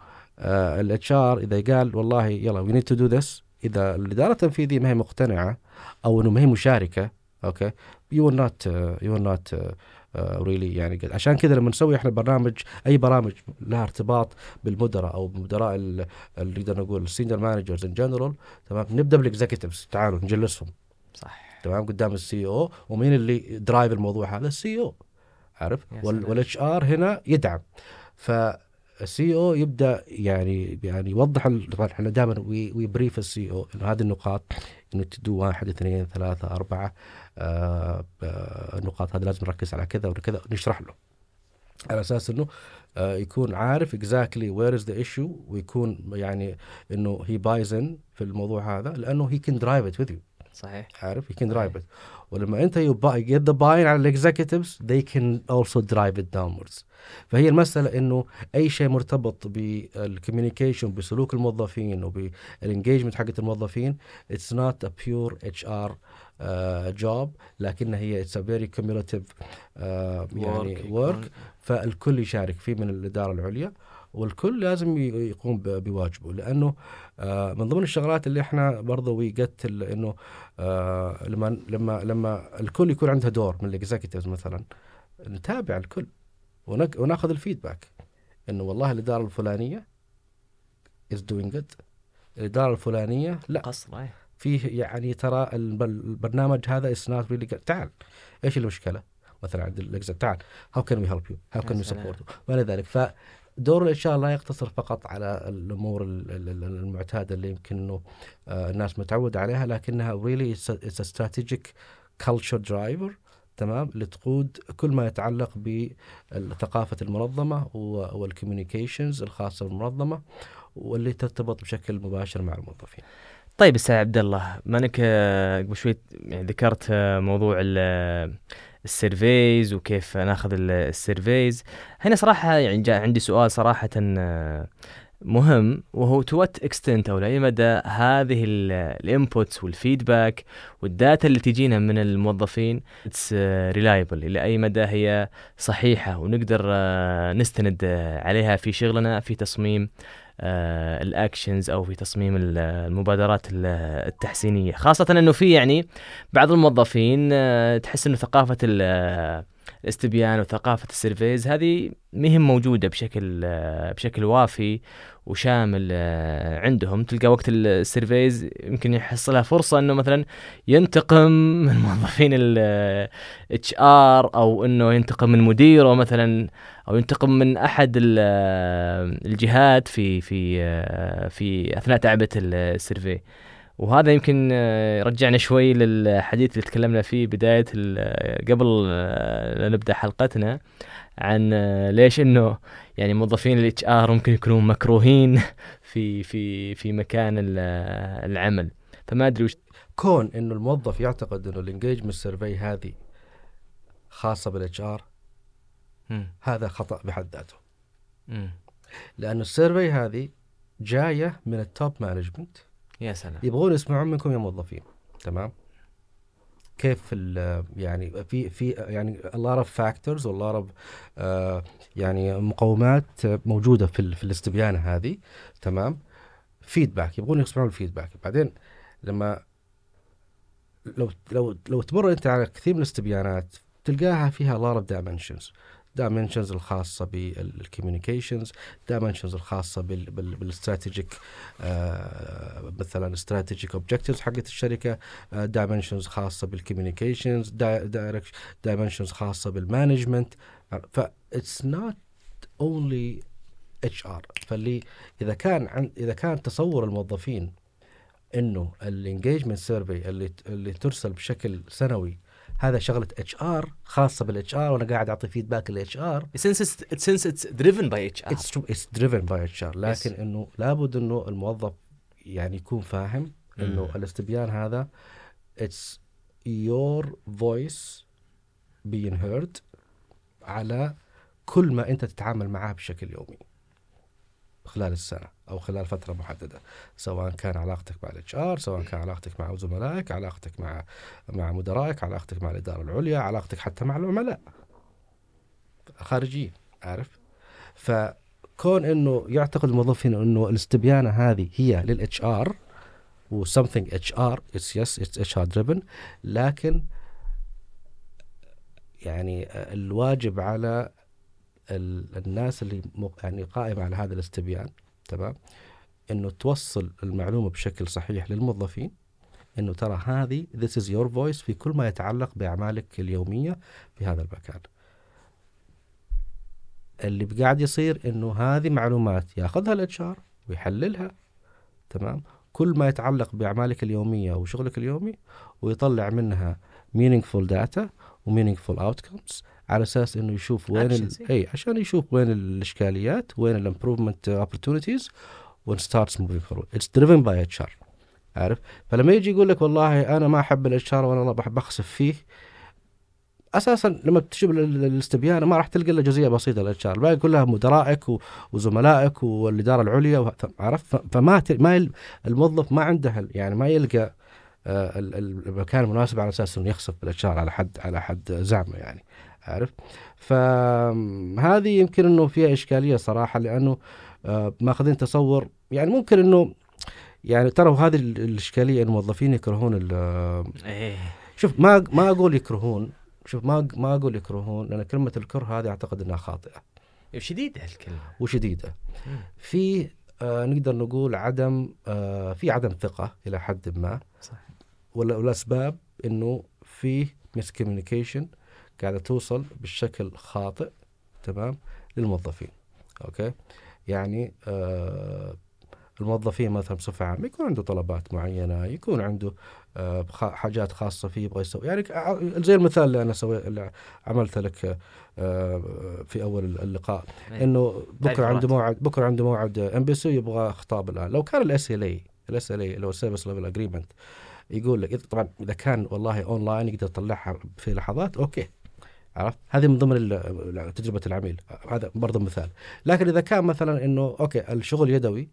ال HR إذا قال والله يلا we need to do this إذا الإدارة التنفيذية ما هي مقتنعة أو إنه ما هي مشاركة okay؟ you're not you're not really يعني قد- عشان كذا لما نسوي إحنا برنامج أي برامج لها ارتباط بالمدراء أو بمدراء ال- اللي نقدر نقول ال senior managers in general تمام؟ نبدأ بال executives تعالوا نجلسهم.
صح.
تمام؟ قدام ال CEO ومين اللي drive الموضوع هذا؟ ال CEO عارف. وال HR هنا يدعم. فال CEO يبدأ يعني يعني يوضح طبعا إحنا دائما we brief ال CEO إنه هذه النقاط إنه to do واحد اثنين ثلاثة أربعة. آه آه النقاط هذه لازم نركز على كذا وكذا نشرح له. على أساس إنه آه يكون عارف exactly where is the issue ويكون يعني إنه he buys in في الموضوع هذا لأنه he can drive it with you
صحيح.
عارف؟ you can drive it. ولما أنت buy, get the buy-in على ال executives they can also drive it downwards. فهي المسألة إنه أي شيء مرتبط بال communication بسلوك الموظفين وبال engagement حقت الموظفين it's not a pure HR uh, job لكنها هي a very cumulative uh, يعني
يكون-
فالكل يشارك فيه من الإدارة العليا والكل لازم يقوم بواجبه. لأنه آه، من ضمن الشغلات اللي إحنا برضه we get إنه آه، لما لما لما الكل يكون عنده دور من ال executives مثلا نتابع الكل وناخذ ال feedback إنه والله الإدارة الفلانية is doing good الإدارة الفلانية لا.
قصر إيه.
فيه يعني ترى الب- البرنامج هذا is not really تعال إيش المشكلة؟ مثلا عند ال exec تعال how can we
help
you how
can
we. support إلى ذلك فدور ال HR لا يقتصر فقط على الأمور ال- ال- ال- المعتادة اللي يمكن إنه آه، الناس متعوده عليها لكنها really it's strategic culture driver تمام لتقود كل ما يتعلق بثقافه المنظمة وال communications الخاصة بالمنظمة واللي ترتبط بشكل مباشر مع الموظفين.
طيب أستاذ عبد الله ما انك آه، قبل شوي يعني ذكرت آه، موضوع ال- ال surveys وكيف ناخذ ال- ال surveys. هنا صراحة يعني جاء عندي سؤال صراحة آه، مهم وهو to what extent أو لأي مدى هذه ال inputs وال feedback وال data اللي تجينا من الموظفين it's reliable إلى أي مدى هي صحيحة ونقدر آه، نستند آه، عليها في شغلنا في تصميم آه، ال actions أو في تصميم ال- المبادرات ال- التحسينية. خاصة إنه في يعني بعض الموظفين آه، تحس إنه ثقافة آه، الاستبيان وثقافة ال surveys هذه مهي موجودة بشكل آه، بشكل وافي وشامل آه، عندهم. تلقى وقت ال surveys يمكن يحصلها فرصة إنه مثلا ينتقم من موظفين ال HR أو إنه ينتقم من مديره مثلا أو ينتقم من أحد ال- الجهات في في في أثناء تعبئة ال survey. وهذا يمكن يرجعنا شوي للحديث اللي تكلمنا فيه بداية ال- قبل لا نبدأ حلقتنا عن ليش إنه يعني موظفين ال HR ممكن يكونون مكروهين في في في مكان ال- العمل فما أدري وش
كون إنه الموظف يعتقد إنه ال engagement survey هذه خاصة بال
HR.
هذا خطأ بحد ذاته
مم.
لأنه ال survey هذه جاية من ال top management
يا سلام.
يبغون يسمعون منكم يا موظفين. تمام؟ كيف يعني في في يعني a lot of factors of آه، يعني مقومات موجودة في في الاستبيانة هذه. تمام؟ feedback يبغون يسمعون ال feedback بعدين لما لو لو لو تمر أنت على كثير من الاستبيانات تلقاها فيها a of dimensions. Dimensions الخاصة بال communications بال بال بال strategic آه مثلا strategic objectives حقت الشركة آه dimensions خاصة بال communications dimensions خاصة بال management ف it's not only HR فاللي إذا كان عن إذا كان تصور الموظفين إنه ال engagement survey اللي اللي ترسل بشكل سنوي هذا شغلة اتش ار خاصة بالاتش ار وأنا قاعد أعطي feedback لل HR
since it's since it's driven by HR
it's it's driven by HR لكن
Yes.
إنه لابد إنه الموظف يعني يكون فاهم إنه
مم.
الاستبيان هذا it's your voice being heard على كل ما أنت تتعامل معاه بشكل يومي خلال السنة أو خلال فترة محددة سواء كان علاقتك مع ال HR سواء كان علاقتك مع زملائك علاقتك مع مع مدرائك علاقتك مع الإدارة العليا علاقتك حتى مع العملاء خارجيين عارف؟ فكون إنه يعتقد الموظفين إنه الاستبيانة هذه هي لل HR و something HR it's yes it's HR driven لكن يعني الواجب على الناس اللي يعني قائمة على هذا الاستبيان تمام إنه توصل المعلومة بشكل صحيح للموظفين إنه ترى هذه this is your voice في كل ما يتعلق بأعمالك اليومية في هذا المكان. اللي قاعد يصير إنه هذه معلومات ياخذها ال HR ويحللها تمام كل ما يتعلق بأعمالك اليومية وشغلك اليومي ويطلع منها meaningful data و meaningful outcomes على أساس إنه يشوف وين ال... إي عشان يشوف وين الإشكاليات وين ال improvement opportunities وين starts moving forward. It's driven by HR عارف؟ فلما يجي يقول لك والله أنا ما أحب ال HR وأنا بحب أخسف فيه أساسا لما ال- الاستبيان ما راح تلقى إلا جزئية بسيطة ال HR الباقي كلها مدرائك وزملائك والإدارة العليا عرفت فما ما الموظف ما عنده يعني ما يلقى آه، ال- ال- المكان المناسب على أساس إنه يخسف بال HR على حد على حد زعمه يعني. عارف؟ فهذه يمكن إنه فيها إشكالية صراحة لأنه آه، ماخذين تصور يعني ممكن إنه يعني ترى هذه ال- الإشكالية الموظفين يكرهون ال-
إيه.
شوف ما ما أقول يكرهون شوف ما ما أقول يكرهون لأن كلمة الكره هذه أعتقد إنها خاطئة.
شديدة هالكلمه وشديدة.
في آه نقدر نقول عدم آه في عدم ثقة إلى حد ما.
صح
والأسباب إنه في مس كوميونيكيشن قاعدة توصل بالشكل خاطئ تمام للموظفين okay يعني آه الموظفين مثلا بصفة عامة يكون عنده طلبات معينة يكون عنده آه حاجات خاصة فيه يبغى يسوي يعني زي المثال اللي أنا سوي اللي عملت لك آه في أول اللقاء
إيه.
إنه
بكرة
عنده. موعد بكرة عنده موعد MBC يبغى خطاب الان لو كان ال SLA ال SLA اللي هو ال service level agreement يقول لك طبعا إذا كان والله اونلاين يقدر يطلعها في لحظات okay عرفت؟ هذه من ضمن تجربة العميل. هذا برضه مثال. لكن إذا كان مثلا إنه أوكي الشغل يدوي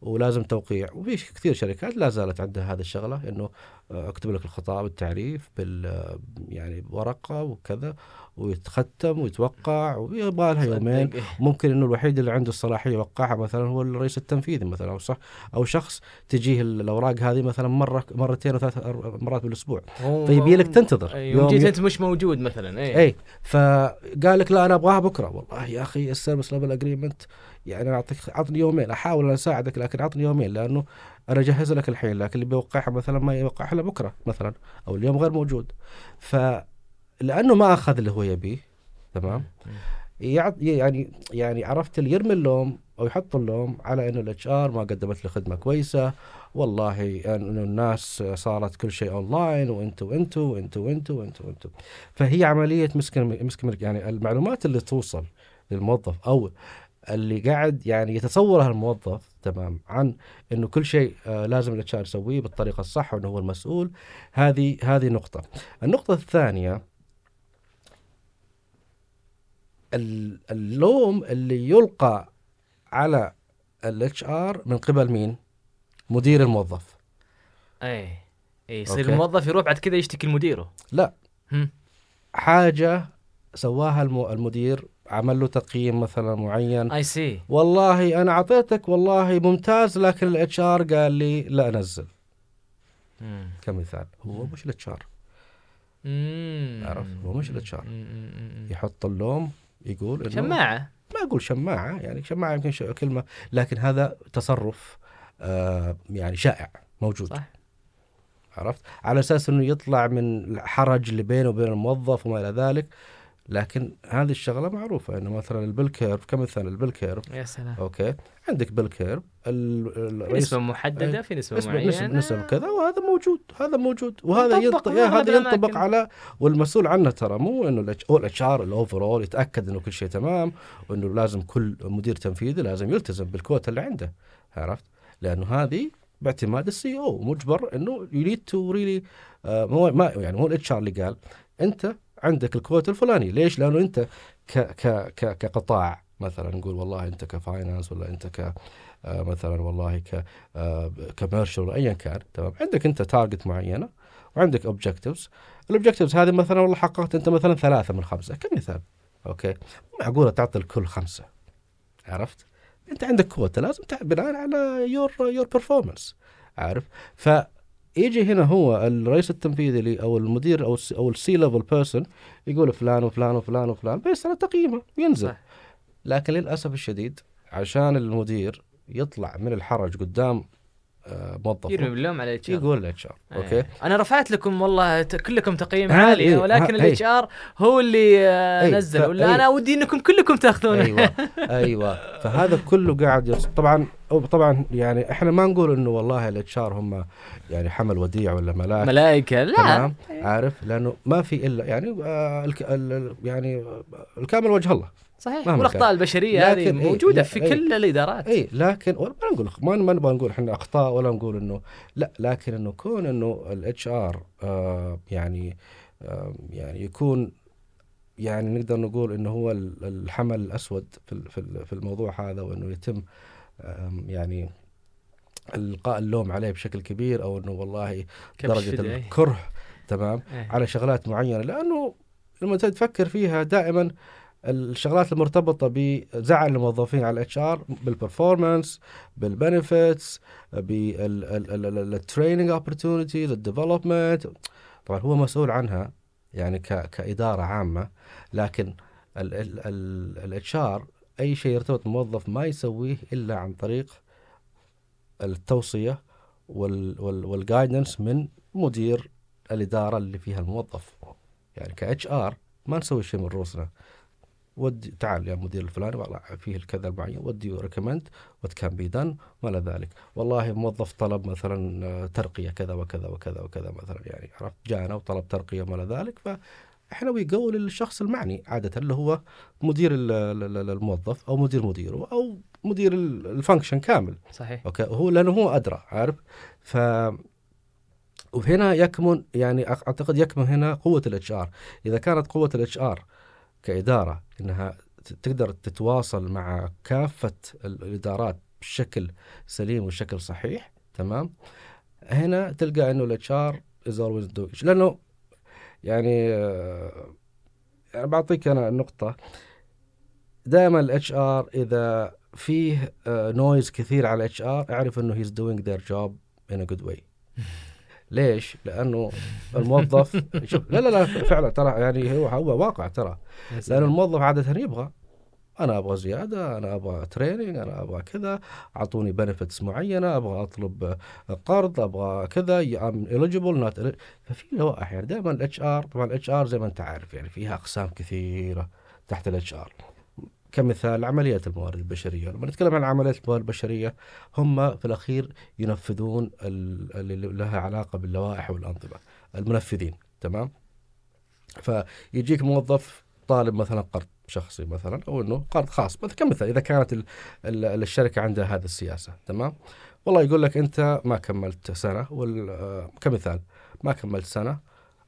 ولازم توقيع. وفي كثير شركات لا زالت عندها هذه الشغلة إنه آه، اكتب لك الخطاب التعريف بال آه، يعني بورقة وكذا ويتختم ويتوقع ويبغى لها يومين. ممكن إنه الوحيد اللي عنده الصلاحية يوقعها مثلا هو الرئيس التنفيذي مثلا أو صح أو شخص تجيه الأوراق هذه مثلا مرة مرتين أو ثلاث مرات
بالأسبوع.
فيبي لك تنتظر.
يوم
يوم-
جيت أنت مش موجود مثلا إيه
إي فقال لك لا أنا أبغاها بكرة. والله يا أخي ال service level agreement. يعني أنا أعطيك اعطني يومين أحاول أن أساعدك لكن اعطني يومين لأنه أنا اجهز لك الحين لكن اللي بيوقعها مثلا ما يوقعها إلا بكرة مثلا أو اليوم غير موجود. فلانه ما أخذ اللي هو يبيه تمام؟ يعني يعني عرفت اللي يرمي اللوم أو يحط اللوم على إنه ال HR ما قدمت له خدمة كويسة. والله انه الناس صارت كل شيء اونلاين وانتوا وانتوا وانتوا وانتوا وانتوا وانتوا فهي عملية مسكن مسكن يعني المعلومات اللي توصل للموظف أو اللي قاعد يعني يتصورها الموظف تمام عن إنه كل شيء آه لازم ال HR يسويه بالطريقة الصح وإنه هو المسؤول هذه هذه نقطة النقطة الثانية ال- اللوم اللي يلقى على ال HR من قبل مين؟ مدير الموظف
اي اي يصير. الموظف يروح بعد كذا يشتكي لمديره
لا
هم.
حاجة سواها الم- المدير عمل له تقييم مثلا معين.
I see
والله أنا أعطيتك والله ممتاز لكن ال HR قال لي لا نزل كمثال هو مش ال HR عرفت؟ هو مش ال HR يحط اللوم يقول إنه
شماعة.
ما أقول شماعة يعني شماعة يمكن ش- كلمة لكن هذا تصرف آه يعني شائع موجود.
صح.
عرفت؟ على أساس إنه يطلع من الحرج اللي بينه وبين الموظف وما إلى ذلك. لكن هذه الشغلة معروفة إنه مثلا ال bell curve كمثال ال bell curve
يا سلام
okay عندك bell
curve نسبة
محددة.
في نسبة
نسبة
معينة
نسب نسب كذا وهذا موجود هذا موجود وهذا ينطبق هذا ينطبق. على والمسؤول عنه ترى مو إنه ال HR ال overall يتأكد إنه كل شيء تمام وإنه لازم كل مدير تنفيذي لازم يلتزم بالكوتا اللي عنده عرفت؟ لأنه هذه باعتماد ال CEO مجبر إنه you need to really ما يعني مو ال HR اللي قال أنت عندك الكوتا الفلاني. ليش؟ لأنه أنت ك ك ك كقطاع مثلا نقول والله أنت ك finance ولا أنت ك آه، مثلا والله ك commercial ولا ايا كان. تمام؟ عندك أنت target معينة وعندك objectives ال objectives هذه مثلا والله حققت أنت مثلا ثلاثة من خمسة كمثال. okay؟ معقوله تعطي الكل خمسة. عرفت؟ أنت عندك كوتا لازم بناء على your your performance عارف؟ فيجي هنا هو الرئيس التنفيذي لي أو المدير أو أو ال C-level person يقول فلان وفلان وفلان وفلان بس على تقييمه ينزل. لكن للأسف الشديد عشان المدير يطلع من الحرج قدام آه، موظف
يرمي اللوم على الإتش آر.
يقول الإتش آر. أوكي؟
أنا رفعت لكم والله كلكم تقييم عالي
إيه،
ولكن
ها-
ال HR هو اللي آه،
إيه،
نزل ولا
إيه.
أنا ودي إنكم كلكم تأخذونه.
أيوه أيوه. فهذا كله قاعد يص... طبعا أو طبعا يعني إحنا ما نقول إنه والله ال HR هم يعني حمل وديع ولا ملاك.
ملائكة لا.
تمام؟ عارف؟ لأنه ما في إلا يعني آه الك... يعني آه، الكامل وجه الله.
صحيح.
والأخطاء.
البشرية هذه
لكن إيه،
موجودة
لا،
في
إيه.
كل الإدارات.
اي لكن ما نقول ما ما نبغى نقول إحنا أخطاء ولا نقول إنه لا لكن إنه كون إنه ال HR آه يعني آه يعني يكون يعني نقدر نقول إنه هو ال- الحمل الأسود في في ال- في الموضوع هذا وإنه يتم آم، يعني إلقاء اللوم عليه بشكل كبير أو إنه والله
درجة.
الكره تمام
إيه.
على شغلات معينة لأنه لما تفكر فيها دائما الشغلات المرتبطة بزعل الموظفين على الاتش ار بالبرفورمانس بالبنفيتس بالتريننج اوبورتونيتيز الديفلوبمنت طبعا هو مسؤول عنها يعني ك- كإدارة عامة لكن ال HR أي شيء يرتبط بالموظف ما يسويه إلا عن طريق التوصية وال guidance من مدير الإدارة اللي فيها الموظف. يعني ك HR ما نسوي شيء من روسنا ودي تعال يا مدير الفلاني والله فيه الكذا المعين we recommend what can be done ما إلى ذلك. والله موظف طلب مثلا آه، ترقية كذا وكذا وكذا وكذا مثلا يعني عرفت؟ جانا وطلب ترقية وما إلى ذلك فاحنا وي جو للشخص المعني عادة اللي هو مدير ال- ال- ال- الموظف أو مدير مديره أو مدير ال- function كامل.
صحيح.
okay? هو لأنه هو أدرى عارف؟ ف وهنا يكمن يعني أعتقد يكمن هنا قوة ال HR إذا كانت قوة ال HR كإدارة إنها تقدر تتواصل مع كافة ال- الإدارات بشكل سليم وشكل صحيح تمام؟ هنا تلقى إنه ال HR is always لأنه يعني آه، يعني بعطيك أنا النقطه دائما ال HR إذا فيه noise كثير على ال HR أعرف إنه he's doing their job in a good way ليش؟ لأنه الموظف شوف لا لا لا فعلا ترى يعني هو هو واقع ترى
يا
لأن
سلام.
الموظف عادة يبغى أنا أبغى زيادة أنا أبغى training أنا أبغى كذا أعطوني benefits معينة أبغى أطلب قرض أبغى كذا I'm eligible not ففي لوائح يعني دائما الاتش ار طبعا الاتش ار زي ما أنت عارف يعني فيها أقسام كثيرة تحت ال HR كمثال عمليات الموارد البشرية لما نتكلم عن عمليات الموارد البشرية هم في الأخير ينفذون ال- اللي لها علاقة باللوائح والأنظمة المنفذين تمام؟ فيجيك موظف طالب مثلا قرض. شخصي مثلا أو إنه قرض خاص كمثال إذا كانت ال ال الشركة عندها هذه السياسة تمام؟ والله يقول لك أنت ما كملت سنة وال آه، كمثال ما كملت سنة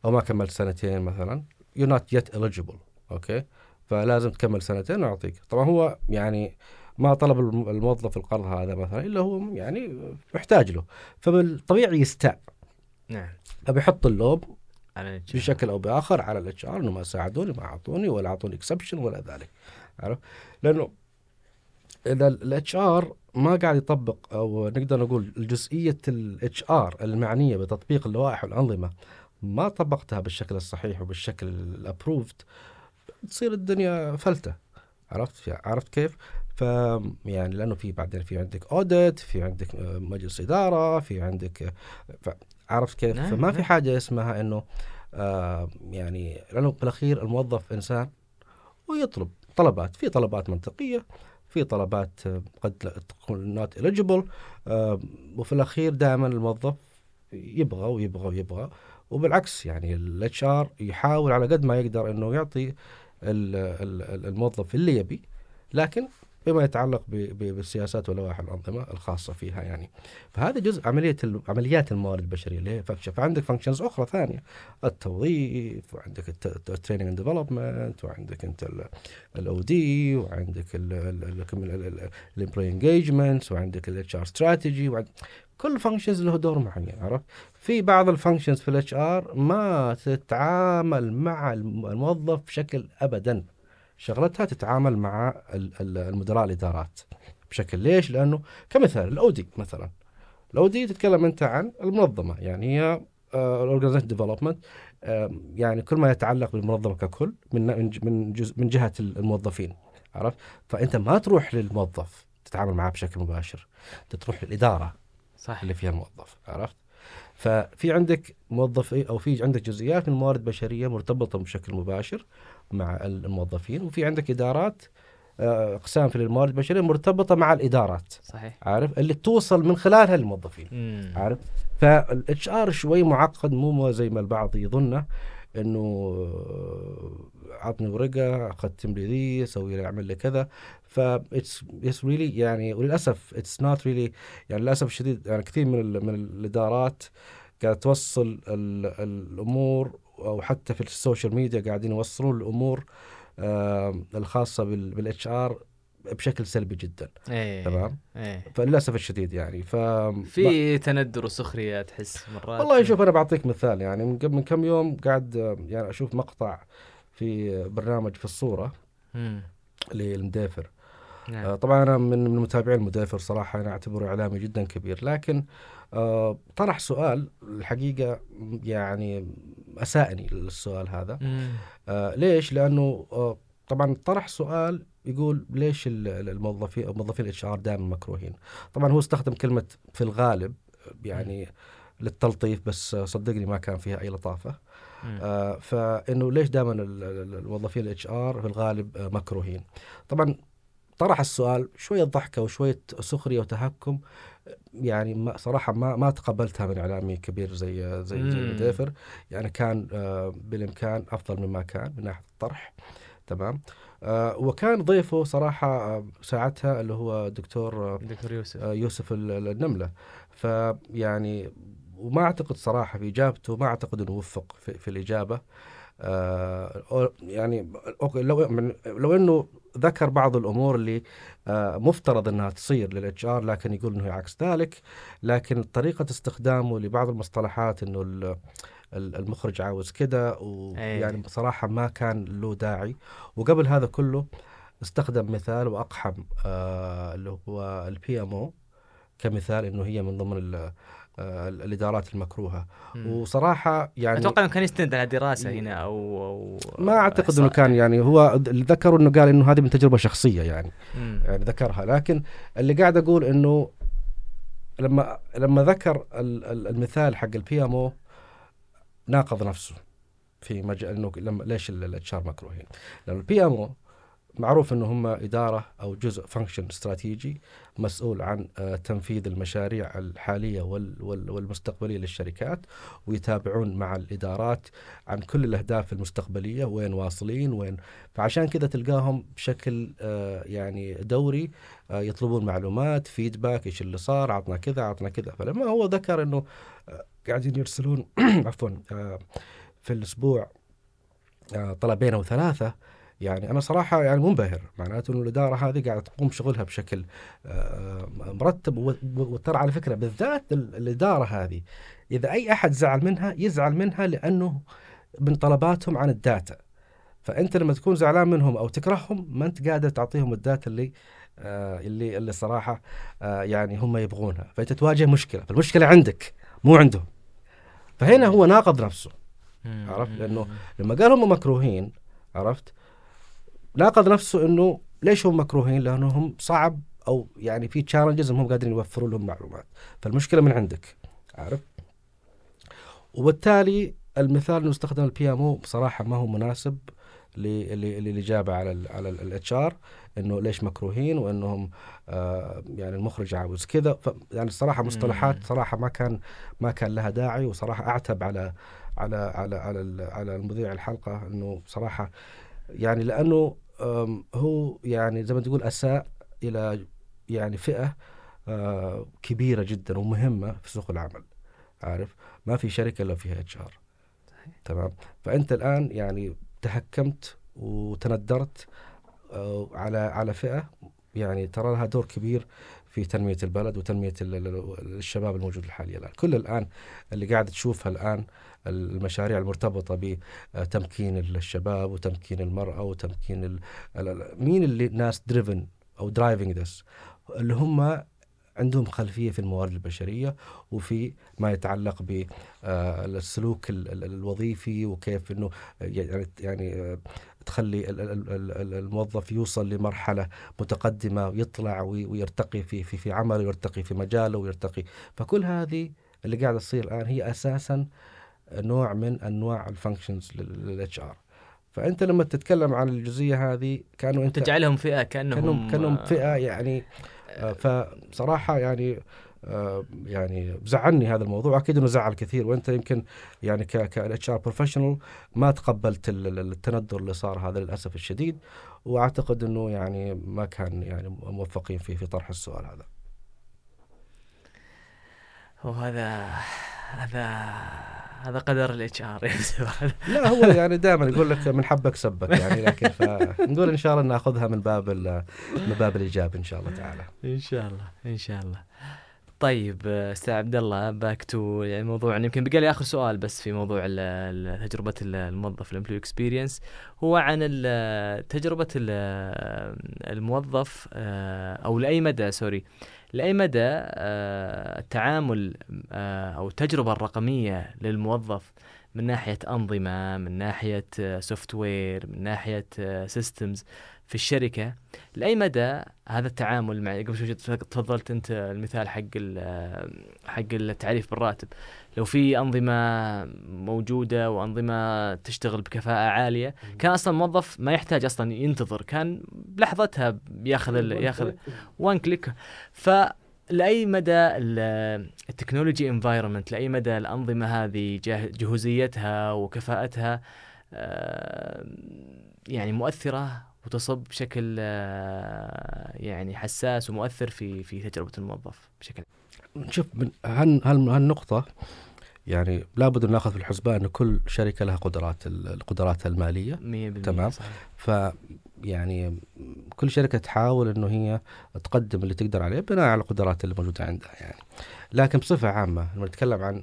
أو ما كملت سنتين مثلا you're not yet eligible okay? فلازم تكمل سنتين ونعطيك طبعا هو يعني ما طلب الم- الموظف القرض هذا مثلا إلا هو يعني محتاج له. فبالطبيعي يستاء.
نعم.
فبيحط اللوم
على
بشكل أو بآخر على ال HR إنه ما ساعدوني ما أعطوني ولا أعطوني exception ولا ذلك. عرف لأنه إذا ال HR ما قاعد يطبق أو نقدر نقول الجزئيه ال HR المعنية بتطبيق اللوائح والأنظمة ما طبقتها بالشكل الصحيح وبالشكل ال approved تصير الدنيا فلتة. عرفت؟ عرفت كيف؟ ف يعني لأنه في بعدين في عندك audit في عندك مجلس إدارة في عندك ف- عرفت كيف؟
نعم،
فما في
نعم.
حاجة اسمها إنه آه يعني لأنه بالاخير الموظف إنسان ويطلب طلبات في طلبات منطقية في طلبات آه، قد تكون not eligible آه وفي الأخير دائما الموظف يبغى ويبغى ويبغى وبالعكس يعني ال HR يحاول على قد ما يقدر إنه يعطي ال- ال- ال- الموظف اللي يبي لكن بما يتعلق بالسياسات واللوائح الأنظمة الخاصة فيها يعني. فهذا جزء عملية عمليات الموارد البشرية اللي هي فعندك functions أخرى ثانية. التوظيف وعندك ال training and development وعندك أنت ال OD وعندك ال employee engagement وعندك ال HR strategy كل functions له دور معين عرفت؟ في بعض ال functions في ال HR ما تتعامل مع الم- الموظف بشكل ابدا. شغلتها تتعامل مع ال- ال- المدراء الإدارات بشكل ليش؟ لأنه كمثال ال OD مثلا ال OD تتكلم أنت عن المنظمة يعني هي ال organization development يعني كل ما يتعلق بالمنظمة ككل من من جزء من جهة الموظفين عرفت؟ فأنت ما تروح للموظف تتعامل معاه بشكل مباشر أنت تروح للإدارة
صح
اللي فيها الموظف عرفت؟ ففي عندك موظفين أو في عندك جزئيات من الموارد البشريه مرتبطة بشكل مباشر مع الموظفين وفي عندك إدارات آه، أقسام في الموارد البشرية مرتبطة مع الإدارات
صحيح.
عارف؟ اللي توصل من خلالها للموظفين. عارف؟ فال HR شوي معقد مو زي ما البعض يظنه إنه آه، عطني ورقة ختم لي ذي سوي لي أعمل لي كذا. ف it's it's really يعني وللأسف it's not really يعني للأسف الشديد يعني كثير من ال من الإدارات قاعدة توصل ال الأمور أو حتى في السوشيال ميديا قاعدين يوصلون الأمور آه الخاصة بال HR بشكل سلبي جدا.
إيه
تمام.
إيه.
فللأسف الشديد يعني. ف
في تندر وسخرية تحس مرات.
والله شوف أنا بعطيك مثال يعني. من قبل من كم يوم قاعد آه، يعني أشوف مقطع في برنامج في الصورة
مم.
للمدافر. آه،
نعم
طبعا أنا من من متابعين المدافر صراحة. أنا أعتبره إعلامي جدا كبير. لكن آه، طرح سؤال الحقيقة يعني اساءني السؤال هذا. آه، ليش؟ لأنه آه، طبعا طرح سؤال يقول ليش ال- ال- الموظفين موظفين ال HR دائما مكروهين؟ طبعا هو استخدم كلمة في الغالب يعني للتلطيف بس صدقني ما كان فيها أي
لطافة.
آه، فإنه ليش دائما الموظفين ال HR في الغالب آه، مكروهين؟ طبعا طرح السؤال شوية ضحكة وشوية سخرية وتهكم يعني ما صراحة ما ما تقبلتها من إعلامي كبير زي زي زي. مدافر يعني كان آه، بالإمكان أفضل مما كان من ناحية الطرح. تمام. آه، وكان ضيفه صراحة آه، ساعتها اللي هو دكتور
دكتور يوسف.
يوسف ال- ال- النملة. فيعني وما أعتقد صراحة في إجابته ما أعتقد إنه وفق في, في أو- يعني أوكي، لو لو إنه ذكر بعض الأمور اللي آه مفترض إنها تصير لل HR لكن يقول إنه عكس ذلك. لكن طريقة استخدامه لبعض المصطلحات إنه ال- ال- المخرج عاوز كذا ويعني بصراحة ما كان له داعي. وقبل هذا كله استخدم مثال وأقحم آه اللي هو ال PMO كمثال إنه هي من ضمن الإدارات المكروهة
مم.
وصراحة يعني
أتوقع إنه كان يستند على دراسة هنا أو أو
ما أعتقد
إنه.
كان يعني هو اللي ذكروا إنه قال إنه هذه من تجربة شخصية يعني
مم.
يعني ذكرها لكن اللي قاعد أقول إنه لما لما ذكر ال- ال- المثال حق ال PMO ناقض نفسه في مجال إنه لما ليش ال HR مكروهين؟ لأن ال PMO معروف إنه هم إدارة أو جزء function استراتيجي مسؤول عن آه، تنفيذ المشاريع الحالية وال- وال- والمستقبلية للشركات ويتابعون مع الإدارات عن كل الأهداف المستقبلية وين واصلين وين. فعشان كذا تلقاهم بشكل آه، يعني دوري آه، يطلبون معلومات فيدباك إيش اللي صار عطنا كذا عطنا كذا. فلما هو ذكر إنه قاعدين يرسلون عفوا في الأسبوع طلبين أو ثلاثة يعني أنا صراحة يعني منبهر معناته إنه الإدارة هذه قاعدة تقوم شغلها بشكل آه، مرتب و- و- وترى على فكرة بالذات ال- الإدارة هذه إذا أي أحد زعل منها يزعل منها لأنه من طلباتهم عن ال data. فأنت لما تكون زعلان منهم أو تكرههم ما أنت قادر تعطيهم ال data اللي آه اللي اللي صراحة آه يعني هم يبغونها. فأنت تواجه مشكلة فالمشكلة عندك مو عندهم. فهنا هو ناقض نفسه عرفت؟ لأنه لما قال هم مكروهين عرفت؟ ناقض نفسه إنه ليش هم مكروهين؟ لأنهم صعب أو يعني في challenges هم قادرين يوفروا لهم معلومات. فالمشكلة من عندك عارف؟ وبالتالي المثال إنه استخدم ال PMO بصراحة ما هو مناسب للإجابة على ال على ال HR إنه ليش مكروهين وإنهم آه يعني المخرج عاوز كذا. يعني الصراحه مصطلحات صراحة ما كان ما كان لها داعي وصراحة أعتب على على على على ال- على المذيع الحلقة إنه صراحة يعني لأنه هو يعني زي ما تقول أساء إلى يعني فئة آه، كبيرة جدا ومهمة في سوق العمل عارف؟ ما في شركة إلا فيها HR. تمام؟ فأنت الآن يعني تهكمت وتندرت آه، على على فئة يعني ترى لها دور كبير في تنمية البلد وتنمية ال- ال- الشباب الموجود الحالي الان كل الآن اللي قاعد تشوفها الآن المشاريع المرتبطة بتمكين الشباب وتمكين المرأة وتمكين مين اللي ناس driven أو driving this اللي هم عندهم خلفية في الموارد البشرية وفي ما يتعلق بالسلوك الوظيفي وكيف إنه يعني يعني آه، تخلي ال- ال- ال- ال- الموظف يوصل لمرحلة متقدمة ويطلع وي- ويرتقي في في في عمله ويرتقي في مجاله ويرتقي. فكل هذه اللي قاعدة تصير الآن هي أساسا نوع من أنواع ال functions لل HR فأنت لما تتكلم عن الجزئية هذه كانوا أنت
تجعلهم فئة كأنهم
كانهم كانهم
آه،
فئه يعني آه، فصراحة يعني آه، يعني زعلني هذا الموضوع. أكيد إنه زعل كثير وأنت يمكن يعني ك ك HR professional ما تقبلت ال- ال- التندر اللي صار هذا للأسف الشديد. وأعتقد إنه يعني ما كان يعني موفقين فيه في طرح السؤال هذا.
وهذا هذا هذا قدر ال HR
لا هو يعني دائما يقول لك من حبك سبك يعني لكن فنقول إن شاء الله نأخذها من باب من باب الإيجاب إن شاء الله تعالى.
إن شاء الله إن شاء الله. طيب أستاذ عبد الله back to يعني موضوع يمكن بقى لي آخر سؤال بس في موضوع تجربة ال- الموظف ال employee experience هو عن تجربة ال- الموظف آه، أو لأي مدى sorry لأي مدى آه، التعامل آه، أو التجربة الرقمية للموظف من ناحية أنظمة من ناحية software من ناحية systems في الشركة لأي مدى هذا التعامل مع قبل شوي تفضلت أنت المثال حق حق التعريف بالراتب. لو في أنظمة موجودة وأنظمة تشتغل بكفاءة عالية كان أصلا الموظف ما يحتاج أصلا ينتظر كان بلحظتها بياخذ ال- ياخذ one click ف لأي مدى ال- ال technology environment لأي مدى الأنظمة هذه جهوزيتها وكفاءتها آه، يعني مؤثرة؟ وتصب بشكل آه، يعني حساس ومؤثر في في تجربة الموظف بشكل
شوف من هال هال هالنقطة يعني لابد أن نأخذ في الحسبان أن كل شركة لها قدرات ال- القدرات المالية
100%
تمام.
صحيح.
ف يعني كل شركة تحاول أنه هي تقدم اللي تقدر عليه بناء على القدرات اللي موجودة عندها يعني لكن بصفة عامة لما نتكلم عن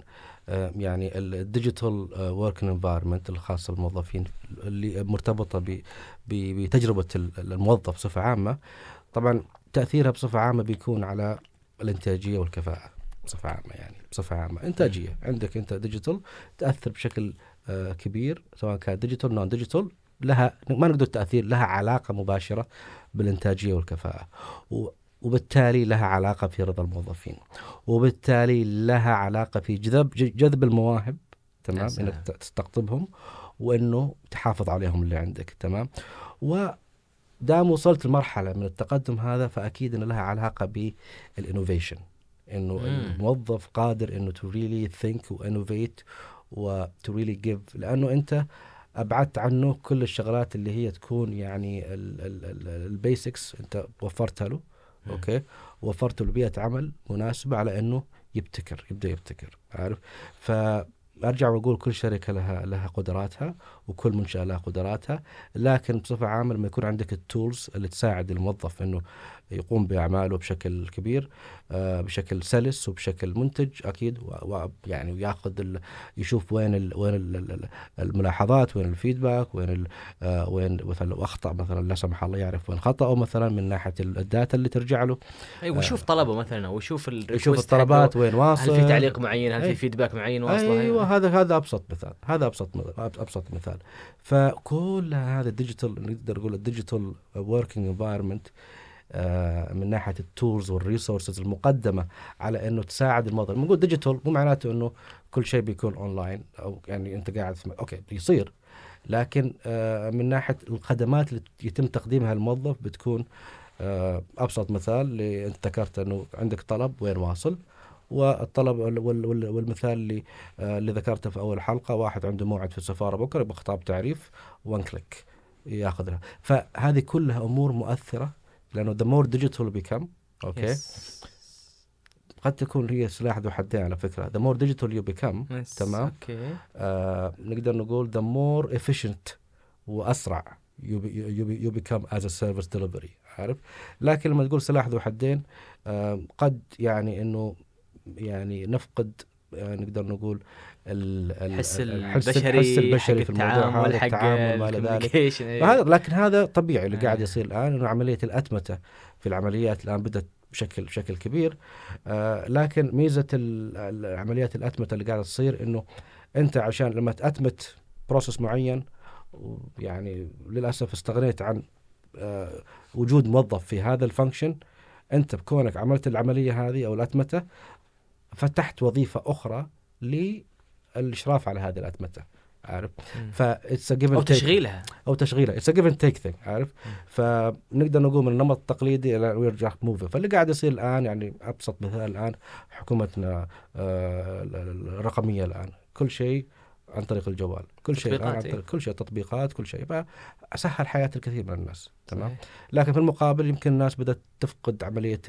يعني ال digital working environment الخاصة بالموظفين اللي مرتبطة ب- ب- بتجربة ال- الموظف بصفة عامة. طبعا تأثيرها بصفة عامة بيكون على الإنتاجية والكفاءة بصفة عامة يعني بصفة عامة. إنتاجية. عندك أنت digital تأثر بشكل آه، كبير سواء كان digital non-digital لها ما نقدر تأثير لها علاقة مباشرة بالإنتاجية والكفاءة. و- وبالتالي لها علاقة في رضا الموظفين وبالتالي لها علاقة في جذب جذب المواهب تمام. إنك تستقطبهم وإنه تحافظ عليهم اللي عندك تمام ودام وصلت لمرحلة من التقدم هذا فأكيد أن لها علاقة بال innovation
إنه.
الموظف قادر إنه to really think و innovate و to really give لأنه أنت أبعدت عنه كل الشغلات اللي هي تكون يعني ال basics أنت وفرتها له. okay؟ وفرت له بيئة عمل مناسبة على إنه يبتكر يبدأ يبتكر عارف؟ ف ارجع وأقول كل شركة لها لها قدراتها وكل منشأة لها قدراتها لكن بصفة عامة لما يكون عندك ال tools اللي تساعد الموظف إنه يقوم بأعماله بشكل كبير آه، بشكل سلس وبشكل منتج أكيد ويعني وياخذ يشوف وين ال وين ال الملاحظات وين ال feedback وين ال آه، وين مثلا أخطأ مثلا لا سمح الله يعرف وين خطأه مثلا من ناحية ال data اللي ترجع له.
أيوه ويشوف طلبه مثلا ويشوف
يشوف الطلبات وين واصل
هل في تعليق معين؟ هل في feedback معين واصله
أيوه هذا هذا أبسط مثال هذا أبسط أبسط مثال. فكل هذا ال digital نقدر نقول ال digital working environment من ناحية ال tools وال resources المقدمة على إنه تساعد الموظف. نقول digital مو معناته إنه كل شيء بيكون اونلاين أو يعني أنت قاعد okay بيصير. لكن آه، من ناحية الخدمات اللي يتم تقديمها للموظف بتكون آه، أبسط مثال اللي أنت ذكرت إنه عندك طلب وين واصل والطلب والمثال اللي آه، اللي ذكرته في أول حلقة واحد عنده موعد في السفاره بكرة يبغى خطاب تعريف one click ياخذها. فهذه كلها أمور مؤثرة لأنه the more digital become okay قد تكون هي سلاح ذو حدين على فكرة. the more digital you become تمام؟ okay آه، نقدر نقول the more efficient وأسرع you you become as a service delivery عارف؟ لكن لما تقول سلاح ذو حدين آه، قد يعني إنه يعني نفقد آه، نقدر نقول
الحس البشري الحس البشري في الموضوع هذا التعامل
ما ذلك إيه. لكن هذا طبيعي اللي قاعد إيه. يصير الآن إنه عملية الأتمتة في العمليات الآن بدأت بشكل بشكل كبير آه لكن ميزة عمليات الأتمتة اللي قاعدة تصير إنه أنت عشان لما تأتمت process معين يعني للأسف استغنيت عن آه وجود موظف في هذا ال function أنت بكونك عملت العملية هذه أو الأتمتة فتحت وظيفة أخرى الإشراف على هذه الاتمته عارف؟
فاتس جيفن أو تشغيلها.
أو تشغيلها. اتس جيفن تيك ثينج عارف؟ فنقدر نقول من النمط التقليدي إلى ويرجع موفي فاللي قاعد يصير الآن يعني أبسط مثال الآن حكومتنا آه الرقمية الآن. كل شيء عن طريق الجوال. كل شيء إيه. كل شيء تطبيقات كل شيء. فسهل حياة الكثير من الناس تمام؟ لكن في المقابل يمكن الناس بدأت تفقد عملية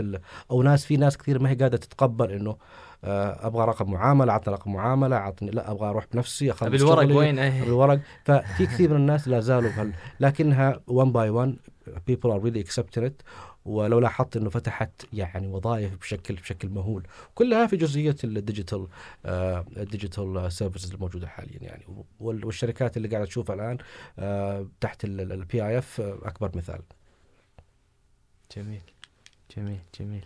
أو ناس في ناس كثير ما هي قاعدة تتقبل إنه آه، أبغى رقم معاملة عطني رقم معاملة عطني لا أبغى أروح بنفسي
أخلص بالورق وين؟
إيه. بالورق ففي كثير من الناس لا زالوا بهال لكنها 1 by 1 people are really accepting it. ولو لاحظت إنه فتحت يعني وظائف بشكل بشكل مهول. كلها في جزئية ال digital ال digital services الموجودة حاليا يعني. والشركات اللي قاعدة تشوفها الآن آه، تحت ال PIF أكبر مثال.
جميل. جميل. جميل.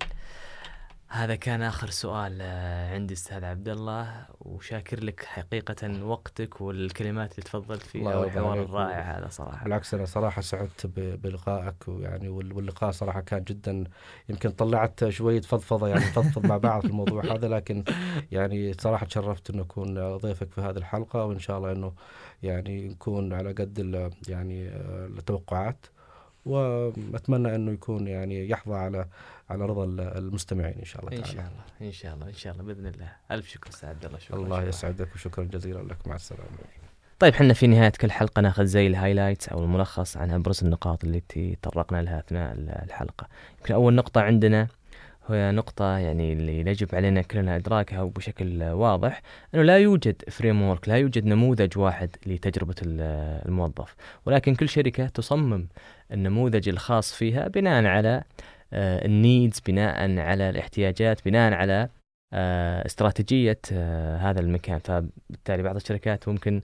هذا كان آخر سؤال آه، عندي أستاذ عبد الله. وشاكر لك حقيقة وقتك والكلمات اللي تفضلت فيها والحوار الرائع هذا صراحة.
بالعكس أنا صراحة سعدت بلقائك ويعني واللقاء صراحة كان جدا يمكن طلعت شوية فضفضة يعني نفضفض مع بعض في الموضوع هذا لكن يعني صراحة تشرفت إنه أكون ضيفك في هذه الحلقة وإن شاء الله إنه يعني نكون على قد يعني آه، التوقعات. وأتمنى إنه يكون يعني يحظى على على رضا المستمعين إن شاء الله
تعالى. ان شاء الله إن شاء الله إن شاء الله بإذن الله. ألف شكر أستاذ عبد الله شكرا
الله يسعدك وشكرا جزيلا لك مع السلامة.
طيب حنا في نهاية كل حلقة ناخذ زي ال highlights أو الملخص عن أبرز النقاط التي تطرقنا لها أثناء الحلقة. يمكن أول نقطة عندنا هي نقطة يعني اللي يجب علينا كلنا إدراكها بشكل واضح أنه لا يوجد frame لا يوجد نموذج واحد لتجربة الموظف. ولكن كل شركة تصمم النموذج الخاص فيها بناء على آه، النيدز بناء على الاحتياجات بناء على آه، استراتيجية آه، هذا المكان. فبالتالي بعض الشركات ممكن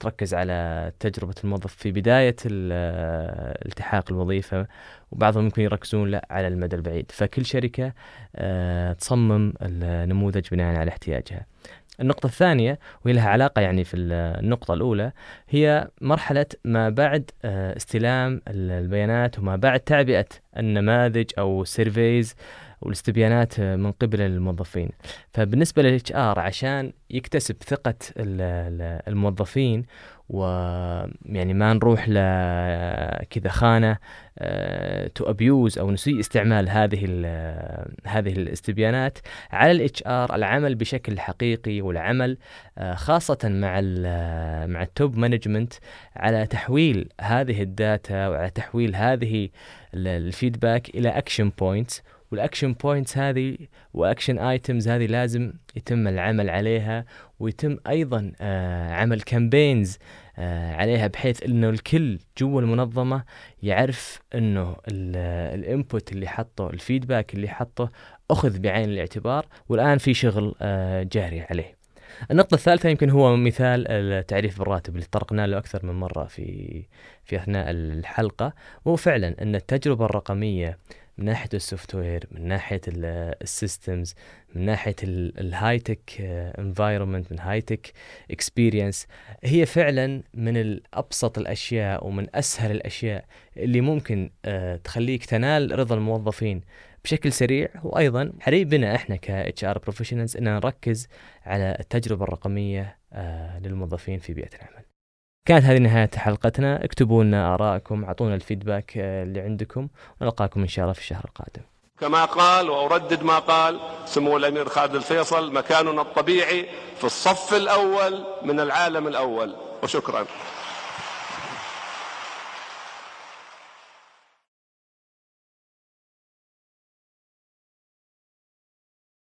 تركز على تجربة الموظف في بداية التحاق الوظيفة وبعضهم ممكن يركزون لا على المدى البعيد. فكل شركة تصمم النموذج بناء على احتياجها. النقطة الثانية وهي لها علاقة يعني في النقطة الأولى هي مرحلة ما بعد آه، استلام البيانات وما بعد تعبئة النماذج أو ال surveys والاستبيانات آه، من قبل الموظفين. فبالنسبة لل HR عشان يكتسب ثقة الموظفين ويعني ما نروح ل كذا خانة to آه، abuse أو نسيء استعمال هذه هذه الاستبيانات على ال HR العمل بشكل حقيقي والعمل آه، خاصة مع مع ال top management على تحويل هذه ال data وعلى تحويل هذه ال feedback إلى action points وال action points هذه و action items هذه لازم يتم العمل عليها ويتم أيضا آه، عمل campaigns آه، عليها بحيث إنه الكل جوا المنظمة يعرف إنه ال input اللي حطه ال feedback اللي حطه أخذ بعين الاعتبار والآن في شغل آه، جاري عليه. النقطة الثالثة يمكن هو مثال التعريف بالراتب اللي تطرقنا له أكثر من مرة في في أثناء الحلقة وهو فعلا أن التجربة الرقمية من ناحية ال software من ناحية ال systems من ناحية ال high tech environment من high tech experience هي فعلا من ابسط الأشياء ومن أسهل الأشياء اللي ممكن uh, تخليك تنال رضا الموظفين بشكل سريع وأيضا حري بنا إحنا ك HR professionals ان نركز على التجربة الرقمية uh, للموظفين في بيئة العمل. كانت هذه نهاية حلقتنا. اكتبوا لنا آراءكم اعطونا ال feedback آه، اللي عندكم. ونلقاكم إن شاء الله في الشهر القادم.
كما قال وأردد ما قال سمو الأمير خالد الفيصل مكاننا الطبيعي في الصف الأول من العالم الأول. وشكرا.